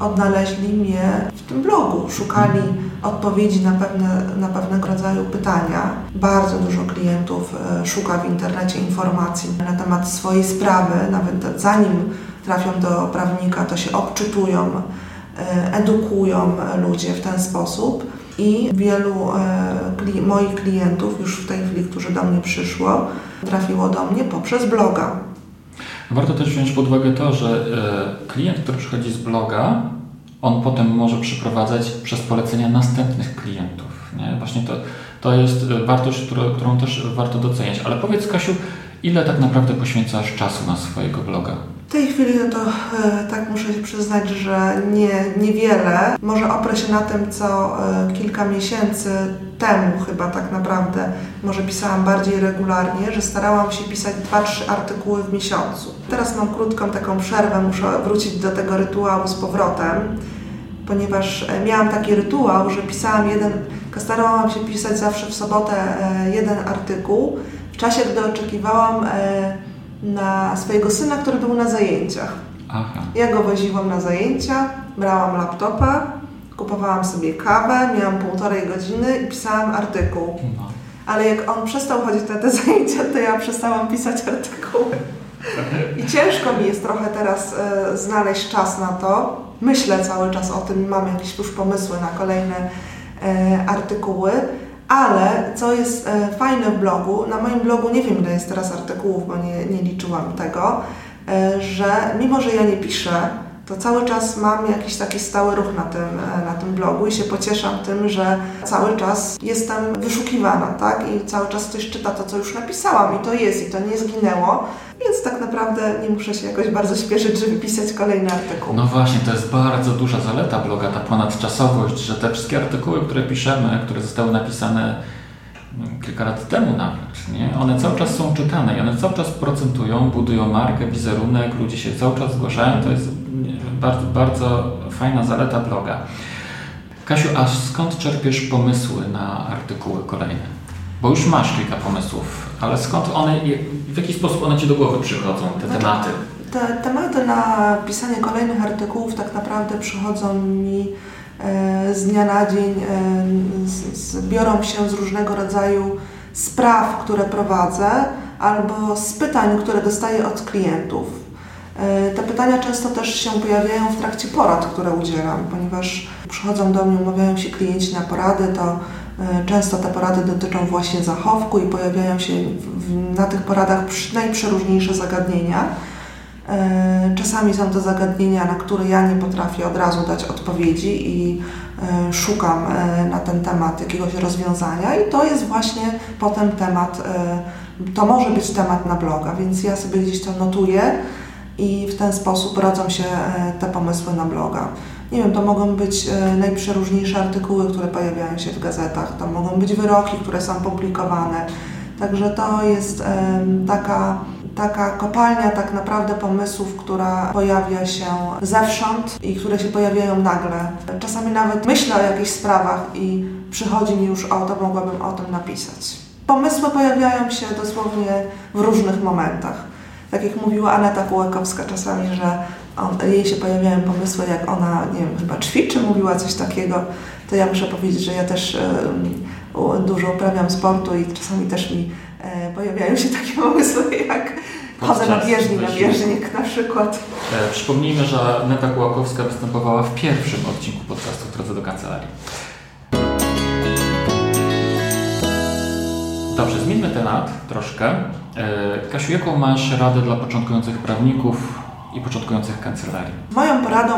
odnaleźli mnie w tym blogu, szukali odpowiedzi na, pewne, na pewnego rodzaju pytania. Bardzo dużo klientów e, szuka w internecie informacji na temat swojej sprawy, nawet zanim trafią do prawnika, to się obczytują, e, edukują ludzie w ten sposób. I wielu e, moich klientów, już w tej chwili, którzy do mnie przyszło, trafiło do mnie poprzez bloga. Warto też wziąć pod uwagę to, że e, klient, który przychodzi z bloga, on potem może przeprowadzać przez polecenia następnych klientów. Nie? Właśnie to, to jest e, wartość, którą, którą też warto doceniać. Ale powiedz Kasiu, ile tak naprawdę poświęcasz czasu na swojego bloga? W tej chwili no to e, tak muszę się przyznać, że nie, niewiele. Może oprę się na tym, co e, kilka miesięcy temu chyba tak naprawdę, może pisałam bardziej regularnie, że starałam się pisać 2-3 artykuły w miesiącu. Teraz mam krótką taką przerwę, muszę wrócić do tego rytuału z powrotem, ponieważ e, miałam taki rytuał, że pisałam jeden, starałam się pisać zawsze w sobotę jeden artykuł, w czasie, gdy oczekiwałam na swojego syna, który był na zajęciach. Aha. Ja go woziłam na zajęcia, brałam laptopa, kupowałam sobie kawę, miałam półtorej godziny i pisałam artykuł. No. Ale jak on przestał chodzić na te *laughs* zajęcia, to ja przestałam pisać artykuły. I ciężko mi jest trochę teraz e, znaleźć czas na to. Myślę cały czas o tym, mam jakieś już pomysły na kolejne e, artykuły, ale co jest e, fajne w blogu, na moim blogu nie wiem ile jest teraz artykułów, bo nie, nie liczyłam tego, e, że mimo, że ja nie piszę, to cały czas mam jakiś taki stały ruch na tym, e, na tym blogu i się pocieszam tym, że cały czas jestem wyszukiwana, tak? I cały czas ktoś czyta to, co już napisałam i to jest, i to nie zginęło. Więc tak naprawdę nie muszę się jakoś bardzo śpieszyć, żeby pisać kolejny artykuł. No właśnie, to jest bardzo duża zaleta bloga, ta ponadczasowość, że te wszystkie artykuły, które piszemy, które zostały napisane kilka lat temu nawet, nie? one cały czas są czytane i one cały czas procentują, budują markę, wizerunek, ludzie się cały czas zgłaszają. To jest bardzo, bardzo fajna zaleta bloga. Kasiu, a skąd czerpiesz pomysły na artykuły kolejne? Bo już masz kilka pomysłów, ale skąd one, w jaki sposób one Ci do głowy przychodzą, te znaczy, tematy? Te tematy na pisanie kolejnych artykułów tak naprawdę przychodzą mi z dnia na dzień, e, biorą się z różnego rodzaju spraw, które prowadzę, albo z pytań, które dostaję od klientów. E, te pytania często też się pojawiają w trakcie porad, które udzielam, ponieważ przychodzą do mnie, umawiają się klienci na porady, to E, często te porady dotyczą właśnie zachowku i pojawiają się na tych poradach najprzeróżniejsze zagadnienia. E, czasami są to zagadnienia, na które ja nie potrafię od razu dać odpowiedzi i e, szukam na ten temat jakiegoś rozwiązania i to jest właśnie potem temat, to może być temat na bloga, więc ja sobie gdzieś to notuję i w ten sposób rodzą się te pomysły na bloga. Nie wiem, to mogą być e, najprzeróżniejsze artykuły, które pojawiają się w gazetach, to mogą być wyroki, które są publikowane. Także to jest taka, taka kopalnia tak naprawdę pomysłów, która pojawia się zewsząd i które się pojawiają nagle. Czasami nawet myślę o jakichś sprawach i przychodzi mi już o to, mogłabym o tym napisać. Pomysły pojawiają się dosłownie w różnych momentach. Tak jak mówiła Aneta Kułakowska czasami, że on, jej się pojawiają pomysły, jak ona, nie wiem, chyba ćwiczy, mówiła coś takiego, to ja muszę powiedzieć, że ja też y, dużo uprawiam sportu i czasami też mi pojawiają się takie pomysły, jak chodzę na bieżni, na bieżnik na przykład. E, przypomnijmy, że Aneta Kułakowska występowała w pierwszym odcinku podcastu Drodze do Kancelarii. Dobrze, zmieńmy temat troszkę. E, Kasiu, jaką masz radę dla początkujących prawników i początkujących kancelarii? Moją poradą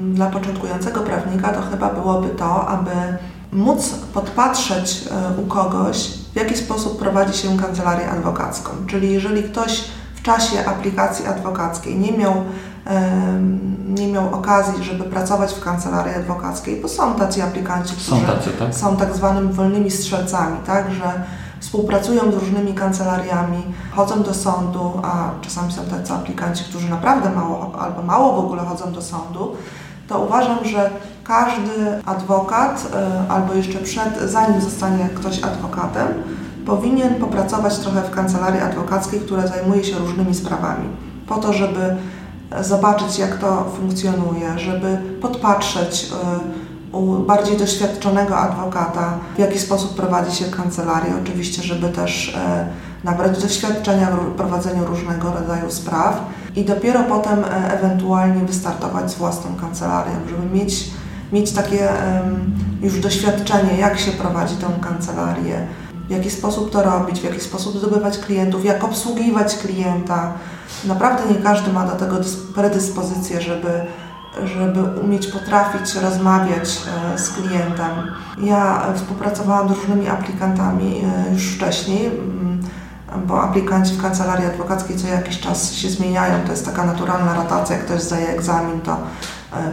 dla początkującego prawnika to chyba byłoby to, aby móc podpatrzeć e, u kogoś, w jaki sposób prowadzi się kancelarię adwokacką. Czyli jeżeli ktoś w czasie aplikacji adwokackiej nie miał, nie miał okazji, żeby pracować w kancelarii adwokackiej, bo są tacy aplikanci, którzy są, tacy, tak? są tak zwanymi wolnymi strzelcami, tak, że współpracują z różnymi kancelariami, chodzą do sądu, a czasami są tacy aplikanci, którzy naprawdę mało albo mało w ogóle chodzą do sądu, to uważam, że każdy adwokat, e, albo jeszcze przed, zanim zostanie ktoś adwokatem, powinien popracować trochę w kancelarii adwokackiej, która zajmuje się różnymi sprawami, po to, żeby zobaczyć, jak to funkcjonuje, żeby podpatrzeć e, u bardziej doświadczonego adwokata, w jaki sposób prowadzi się kancelarię. Oczywiście, żeby też e, nabrać doświadczenia w prowadzeniu różnego rodzaju spraw i dopiero potem ewentualnie wystartować z własną kancelarią, żeby mieć, mieć takie już doświadczenie, jak się prowadzi tę kancelarię, w jaki sposób to robić, w jaki sposób zdobywać klientów, jak obsługiwać klienta. Naprawdę nie każdy ma do tego predyspozycję, żeby, żeby umieć potrafić rozmawiać e, z klientem. Ja współpracowałam z różnymi aplikantami e, już wcześniej bo aplikanci w kancelarii adwokackiej co jakiś czas się zmieniają, to jest taka naturalna rotacja, jak ktoś zdaje egzamin, to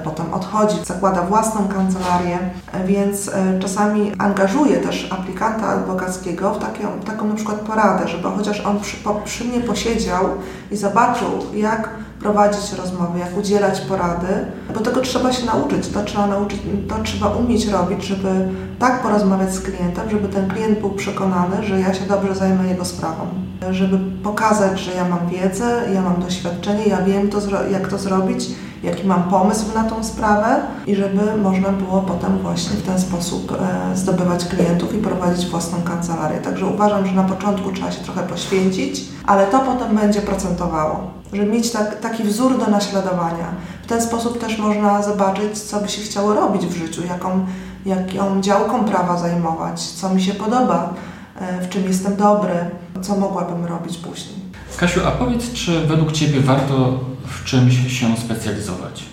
potem odchodzi, zakłada własną kancelarię, e, więc e, czasami angażuje też aplikanta adwokackiego w taką, taką na przykład poradę, żeby chociaż on przy, po, przy mnie posiedział i zobaczył, jak prowadzić rozmowy, jak udzielać porady, bo tego trzeba się nauczyć, to trzeba nauczyć, to trzeba umieć robić, żeby tak porozmawiać z klientem, żeby ten klient był przekonany, że ja się dobrze zajmę jego sprawą, żeby pokazać, że ja mam wiedzę, ja mam doświadczenie, ja wiem to, jak to zrobić, jaki mam pomysł na tą sprawę i żeby można było potem właśnie w ten sposób e, zdobywać klientów i prowadzić własną kancelarię. Także uważam, że na początku trzeba się trochę poświęcić, ale to potem będzie procentowało żeby mieć tak, taki wzór do naśladowania. W ten sposób też można zobaczyć, co by się chciało robić w życiu, jaką, jaką działką prawa zajmować, co mi się podoba, e, w czym jestem dobry, co mogłabym robić później. Kasiu, a powiedz, czy według Ciebie warto w czymś się specjalizować?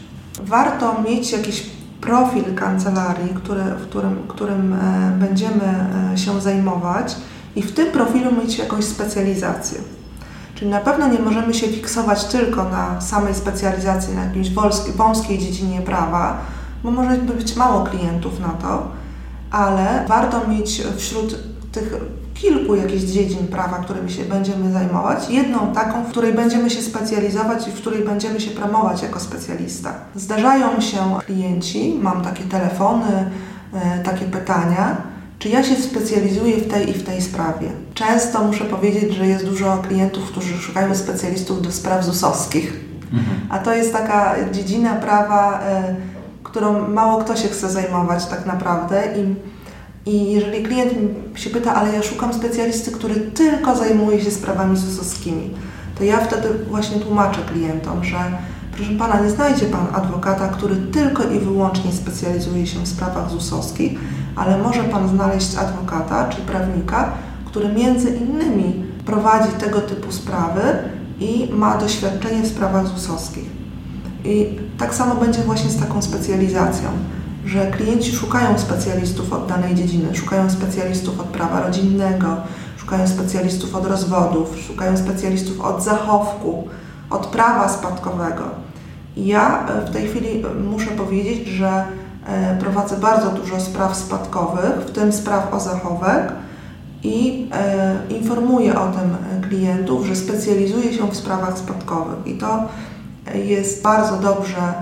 Warto mieć jakiś profil kancelarii, który, w którym, którym e, będziemy e, się zajmować i w tym profilu mieć jakąś specjalizację. Czyli na pewno nie możemy się fiksować tylko na samej specjalizacji, na jakiejś wąskiej dziedzinie prawa, bo może być mało klientów na to, ale warto mieć wśród tych kilku jakichś dziedzin prawa, którymi się będziemy zajmować, jedną taką, w której będziemy się specjalizować i w której będziemy się promować jako specjalista. Zdarzają się klienci, mam takie telefony, e, takie pytania, czy ja się specjalizuję w tej i w tej sprawie. Często muszę powiedzieć, że jest dużo klientów, którzy szukają specjalistów do spraw ZUS-owskich. Mhm. A to jest taka dziedzina prawa, y, którą mało kto się chce zajmować tak naprawdę. I, I jeżeli klient się pyta, ale ja szukam specjalisty, który tylko zajmuje się sprawami ZUS-owskimi, to ja wtedy właśnie tłumaczę klientom, że proszę Pana, nie znajdzie Pan adwokata, który tylko i wyłącznie specjalizuje się w sprawach ZUS-owskich, ale może Pan znaleźć adwokata czy prawnika, który między innymi prowadzi tego typu sprawy i ma doświadczenie w sprawach ZUS-owskich. I tak samo będzie właśnie z taką specjalizacją, że klienci szukają specjalistów od danej dziedziny, szukają specjalistów od prawa rodzinnego, szukają specjalistów od rozwodów, szukają specjalistów od zachowku, od prawa spadkowego. I ja w tej chwili muszę powiedzieć, że E, prowadzę bardzo dużo spraw spadkowych, w tym spraw o zachowek i e, informuję o tym klientów, że specjalizuję się w sprawach spadkowych i to jest bardzo dobrze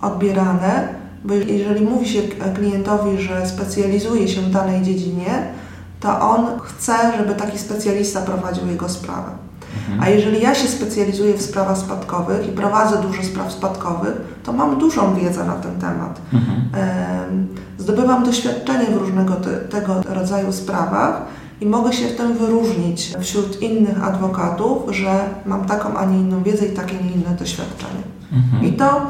odbierane, bo jeżeli mówi się klientowi, że specjalizuje się w danej dziedzinie, to on chce, żeby taki specjalista prowadził jego sprawę. Mhm. A jeżeli ja się specjalizuję w sprawach spadkowych i prowadzę dużo spraw spadkowych, to mam dużą wiedzę na ten temat. Mhm. Zdobywam doświadczenie w różnego te, tego rodzaju sprawach i mogę się w tym wyróżnić wśród innych adwokatów, że mam taką, a nie inną wiedzę i takie, nie inne doświadczenie. Mhm. I to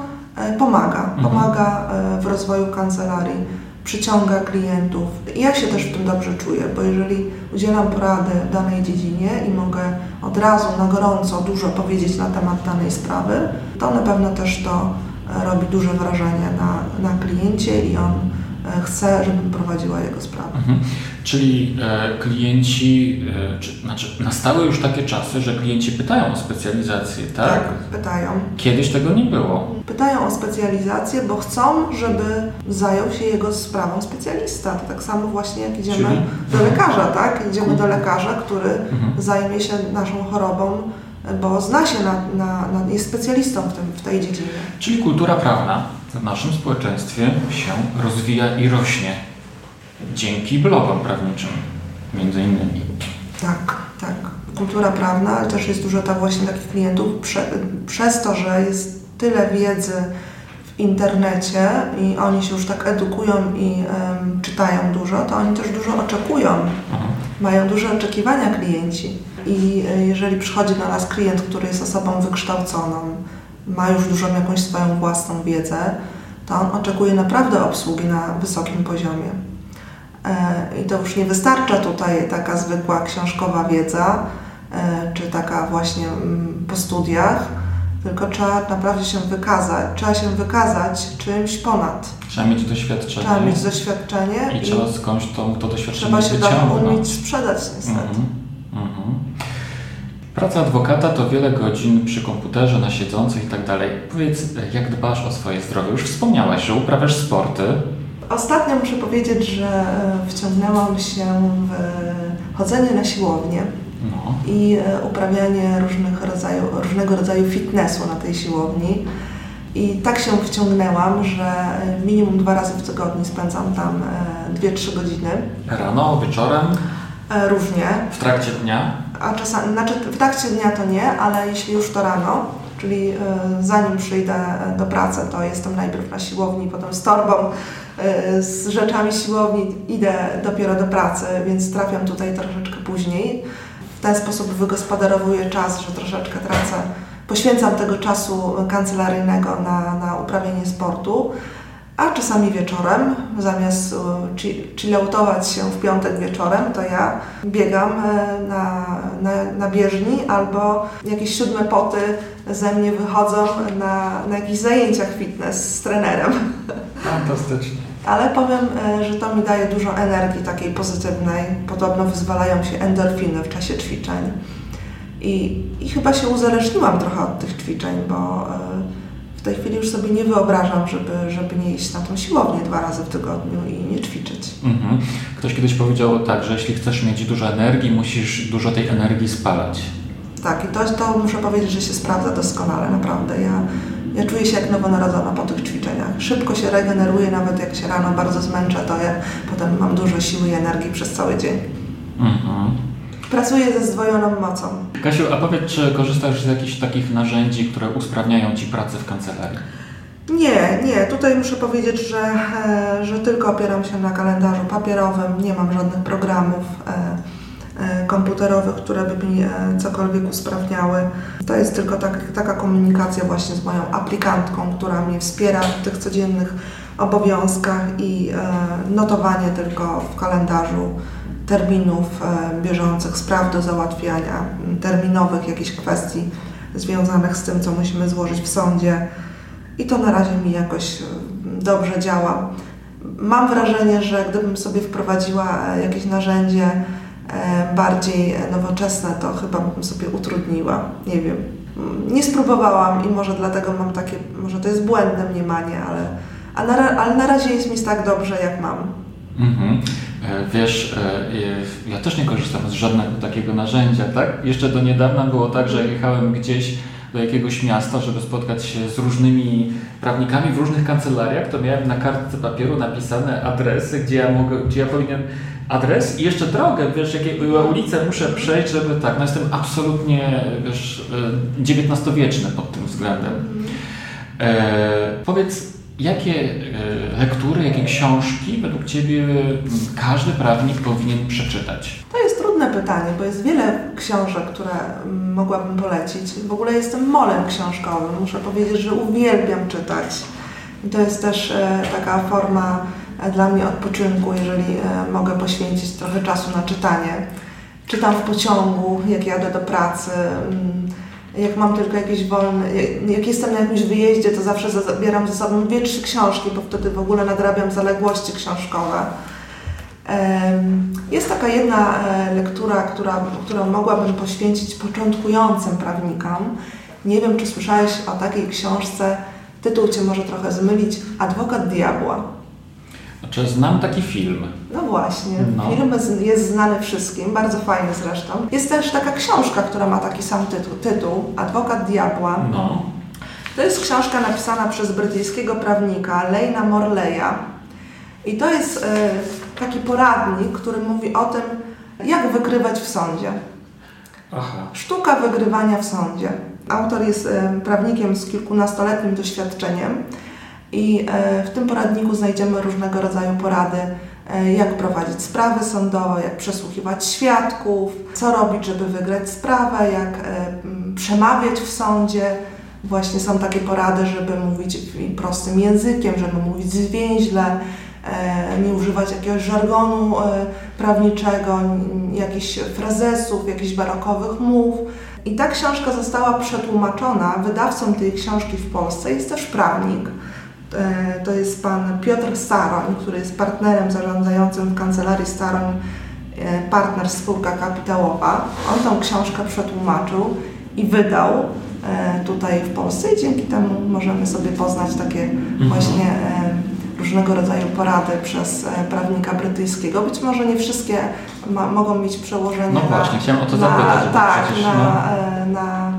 pomaga. Pomaga e, w rozwoju kancelarii przyciąga klientów. I ja się też w tym dobrze czuję, bo jeżeli udzielam porady w danej dziedzinie i mogę od razu na gorąco dużo powiedzieć na temat danej sprawy, to na pewno też to e, robi duże wrażenie na, na kliencie i on e, chce, żebym prowadziła jego sprawę. Mhm. Czyli e, klienci, e, czy, znaczy nastały już takie czasy, że klienci pytają o specjalizację, tak? Tak, pytają. Kiedyś tego nie było. Pytają o specjalizację, bo chcą, żeby zajął się jego sprawą specjalista. To tak samo właśnie jak idziemy Czyli? do lekarza, tak? Idziemy do lekarza, który mhm. zajmie się naszą chorobą, bo zna się na, na, na jest specjalistą w, tym, w tej dziedzinie. Czyli kultura prawna w naszym społeczeństwie się rozwija i rośnie dzięki blogom prawniczym, między innymi. Tak, tak. Kultura prawna, ale też jest dużo tak właśnie takich klientów, prze, przez to, że jest tyle wiedzy w internecie i oni się już tak edukują i um, czytają dużo, to oni też dużo oczekują. Mhm. Mają duże oczekiwania klienci. I e, jeżeli przychodzi do nas klient, który jest osobą wykształconą, ma już dużą jakąś swoją własną wiedzę, to on oczekuje naprawdę obsługi na wysokim poziomie. E, I to już nie wystarcza tutaj taka zwykła książkowa wiedza, e, czy taka właśnie mm, po studiach, tylko trzeba naprawdę się wykazać, trzeba się wykazać czymś ponad. Trzeba mieć doświadczenie. Trzeba mieć doświadczenie. I, i trzeba skądś to, to doświadczenie Trzeba się tam umieć sprzedać niestety. Mhm, mhm. Praca adwokata to wiele godzin przy komputerze, na siedzących i tak dalej. Powiedz, jak dbasz o swoje zdrowie? Już wspomniałaś, że uprawiasz sporty. Ostatnio muszę powiedzieć, że e, wciągnęłam się w chodzenie na siłownię no. i e, uprawianie różnych rodzaju, różnego rodzaju fitnessu na tej siłowni. I tak się wciągnęłam, że e, minimum dwa razy w tygodniu spędzam tam 2-3 godziny. Rano, wieczorem? Różnie. W trakcie dnia? A czasami, znaczy w trakcie dnia to nie, ale jeśli już to rano, czyli zanim przyjdę do pracy, to jestem najpierw na siłowni, potem z torbą E, z rzeczami siłowni idę dopiero do pracy, więc trafiam tutaj troszeczkę później. Ten sposób wygospodarowuję czas, że troszeczkę tracę. Poświęcam tego czasu kancelaryjnego na, na uprawianie sportu, a czasami wieczorem, zamiast e, chilloutować się w piątek wieczorem, to ja biegam e, na, na, na bieżni albo jakieś siódme poty ze mnie wychodzą na, na jakichś zajęciach fitness z trenerem. Fantastycznie. Ale powiem, e, że to mi daje dużo energii takiej pozytywnej. Podobno wyzwalają się endorfiny w czasie ćwiczeń. I, I chyba się uzależniłam trochę od tych ćwiczeń, bo e, w tej chwili już sobie nie wyobrażam, żeby, żeby nie iść na tą siłownię dwa razy w tygodniu i nie ćwiczyć. Mhm. Ktoś kiedyś powiedział tak, że jeśli chcesz mieć dużo energii, musisz dużo tej energii spalać. Tak, i to, to muszę powiedzieć, że się sprawdza doskonale, naprawdę. Ja ja czuję się jak nowonarodzona po tych ćwiczeniach. Szybko się regeneruję, nawet jak się rano bardzo zmęczę, to ja potem mam dużo siły i energii przez cały dzień. Mhm. Pracuję ze zdwojoną mocą. Kasiu, a powiedz, czy korzystasz z jakichś takich narzędzi, które usprawniają Ci pracę w kancelarii? Nie, nie. Tutaj muszę powiedzieć, że, e, że tylko opieram się na kalendarzu papierowym. Nie mam żadnych programów e, komputerowych, które by mi e, cokolwiek usprawniały. To jest tylko tak, taka komunikacja właśnie z moją aplikantką, która mnie wspiera w tych codziennych obowiązkach i e, notowanie tylko w kalendarzu terminów bieżących, spraw do załatwiania, terminowych jakichś kwestii związanych z tym, co musimy złożyć w sądzie. I to na razie mi jakoś dobrze działa. Mam wrażenie, że gdybym sobie wprowadziła jakieś narzędzie, E, bardziej nowoczesne, to chyba bym sobie utrudniła. Nie wiem. Nie spróbowałam i może dlatego mam takie, może to jest błędne mniemanie, ale, a na, ale na razie jest mi tak dobrze, jak mam. Mhm. E, wiesz, e, ja też nie korzystam z żadnego takiego narzędzia, tak? Jeszcze do niedawna było tak, że jechałem gdzieś do jakiegoś miasta, żeby spotkać się z różnymi prawnikami w różnych kancelariach, to miałem na kartce papieru napisane adresy, gdzie ja mogę, gdzie ja powinien adres i jeszcze drogę, wiesz, jakie ulicę muszę przejść, żeby tak, no jestem absolutnie, wiesz, XIX-wieczny pod tym względem. E, powiedz, jakie e, lektury, jakie książki według Ciebie każdy prawnik powinien przeczytać? To jest trudne pytanie, bo jest wiele książek, które mogłabym polecić. W ogóle jestem molem książkowym. Muszę powiedzieć, że uwielbiam czytać. I to jest też e, taka forma dla mnie odpoczynku, jeżeli mogę poświęcić trochę czasu na czytanie. Czytam w pociągu, jak jadę do pracy, mm, jak mam tylko jakieś wolne, jak jestem na jakimś wyjeździe, to zawsze zabieram ze sobą dwie, trzy książki, bo wtedy w ogóle nadrabiam zaległości książkowe. Jest taka jedna e, lektura, która, którą mogłabym poświęcić początkującym prawnikom. Nie wiem, czy słyszałeś o takiej książce, tytuł Cię może trochę zmylić, Adwokat Diabła. Znaczy, znam taki film. No właśnie, no. film jest znany wszystkim, bardzo fajny zresztą. Jest też taka książka, która ma taki sam tytuł, tytuł Adwokat Diabła. No. To jest książka napisana przez brytyjskiego prawnika Lejna Morleya. I to jest e, taki poradnik, który mówi o tym, jak wygrywać w sądzie. Aha. Sztuka wygrywania w sądzie. Autor jest e, prawnikiem z kilkunastoletnim doświadczeniem i e, w tym poradniku znajdziemy różnego rodzaju porady, e, jak prowadzić sprawy sądowe, jak przesłuchiwać świadków, co robić, żeby wygrać sprawę, jak przemawiać w sądzie. Właśnie są takie porady, żeby mówić prostym językiem, żeby mówić zwięźle, nie używać jakiegoś żargonu prawniczego, jakichś frazesów, jakichś barokowych mów. I ta książka została przetłumaczona. Wydawcą tej książki w Polsce jest też prawnik. E, to jest pan Piotr Staroń, który jest partnerem zarządzającym w kancelarii Staroń e, Partner Spółka Kapitałowa. On tą książkę przetłumaczył i wydał e, tutaj w Polsce i dzięki temu możemy sobie poznać takie mhm. właśnie różnego rodzaju porady przez prawnika brytyjskiego. Być może nie wszystkie ma, mogą mieć przełożenie no na, właśnie, chciałem o to zapytać. Tak, przecież, na, no. na,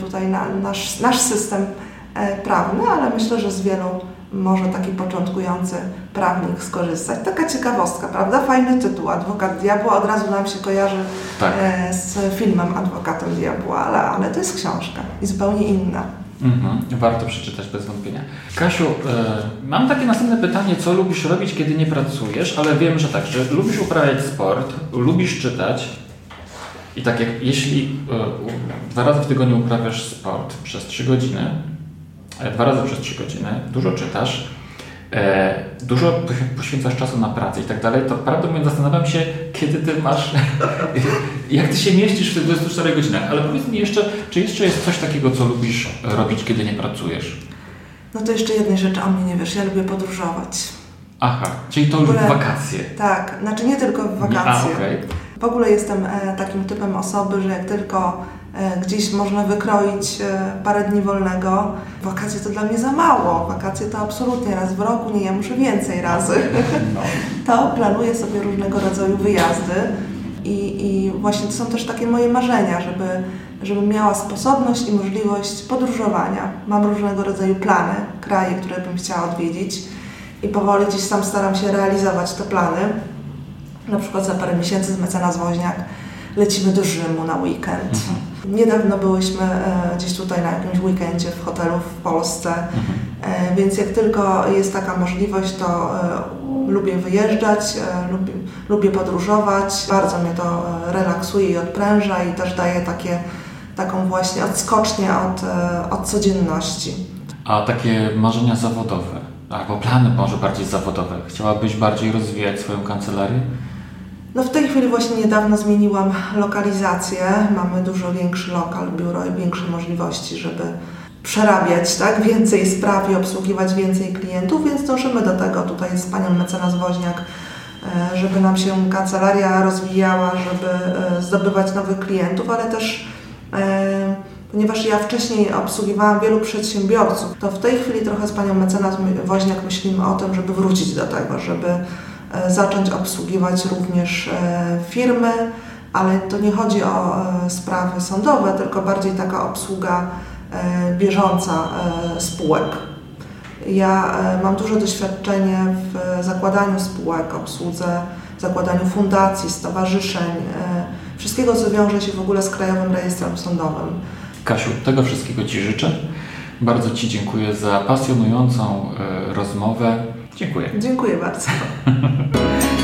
tutaj na nasz, nasz system E, prawny, ale myślę, że z wielu może taki początkujący prawnik skorzystać. Taka ciekawostka, prawda? Fajny tytuł, Adwokat Diabła, od razu nam się kojarzy tak. E, z filmem Adwokatem Diabła, ale, ale to jest książka i zupełnie inna. Mhm. Warto przeczytać bez wątpienia. Kasiu, e, mam takie następne pytanie, co lubisz robić, kiedy nie pracujesz, ale wiem, że tak, że lubisz uprawiać sport, lubisz czytać i tak jak jeśli e, dwa razy w tygodniu uprawiasz sport przez trzy godziny, E, dwa razy przez trzy godziny, dużo czytasz, dużo poświęcasz czasu na pracę i tak dalej, to prawdę mówiąc zastanawiam się, kiedy ty masz, *laughs* jak ty się mieścisz w tych 24 godzinach, ale powiedz mi jeszcze, czy jeszcze jest coś takiego, co lubisz robić, kiedy nie pracujesz? No to jeszcze jednej rzeczy o mnie nie wiesz, ja lubię podróżować. Aha, czyli to już w wakacje. Tak, znaczy nie tylko w wakacje. A, okay. W ogóle jestem e, takim typem osoby, że jak tylko E, gdzieś można wykroić e, parę dni wolnego. Wakacje to dla mnie za mało. Wakacje to absolutnie raz w roku, nie, ja muszę więcej razy. No. *laughs* To planuję sobie różnego rodzaju wyjazdy i, i właśnie to są też takie moje marzenia, żeby, żeby miała sposobność i możliwość podróżowania. Mam różnego rodzaju plany, kraje, które bym chciała odwiedzić i powoli gdzieś tam staram się realizować te plany. Na przykład za parę miesięcy z mecenas Woźniak lecimy do Rzymu na weekend. Mhm Niedawno byłyśmy e, gdzieś tutaj na jakimś weekendzie w hotelu w Polsce, mhm. więc jak tylko jest taka możliwość, to e, lubię wyjeżdżać, lubię, lubię podróżować. Bardzo mnie to relaksuje i odpręża i też daje takie, taką właśnie odskocznię od, od codzienności. A takie marzenia zawodowe, albo plany może bardziej zawodowe, chciałabyś bardziej rozwijać swoją kancelarię? No w tej chwili właśnie niedawno zmieniłam lokalizację. Mamy dużo większy lokal, biuro i większe możliwości, żeby przerabiać tak, więcej spraw i obsługiwać więcej klientów, więc dążymy do tego tutaj z panią mecenas Woźniak, e, żeby nam się kancelaria rozwijała, żeby e, zdobywać nowych klientów, ale też e, ponieważ ja wcześniej obsługiwałam wielu przedsiębiorców, to w tej chwili trochę z panią mecenas Woźniak myślimy o tym, żeby wrócić do tego, żeby zacząć obsługiwać również e, firmy, ale to nie chodzi o e, sprawy sądowe, tylko bardziej taka obsługa bieżąca spółek. Ja mam duże doświadczenie w zakładaniu spółek, obsłudze, zakładaniu fundacji, stowarzyszeń, wszystkiego, co wiąże się w ogóle z Krajowym Rejestrem Sądowym. Kasiu, tego wszystkiego Ci życzę. Bardzo Ci dziękuję za pasjonującą rozmowę. Dziękuję. Dziękuję bardzo. *laughs*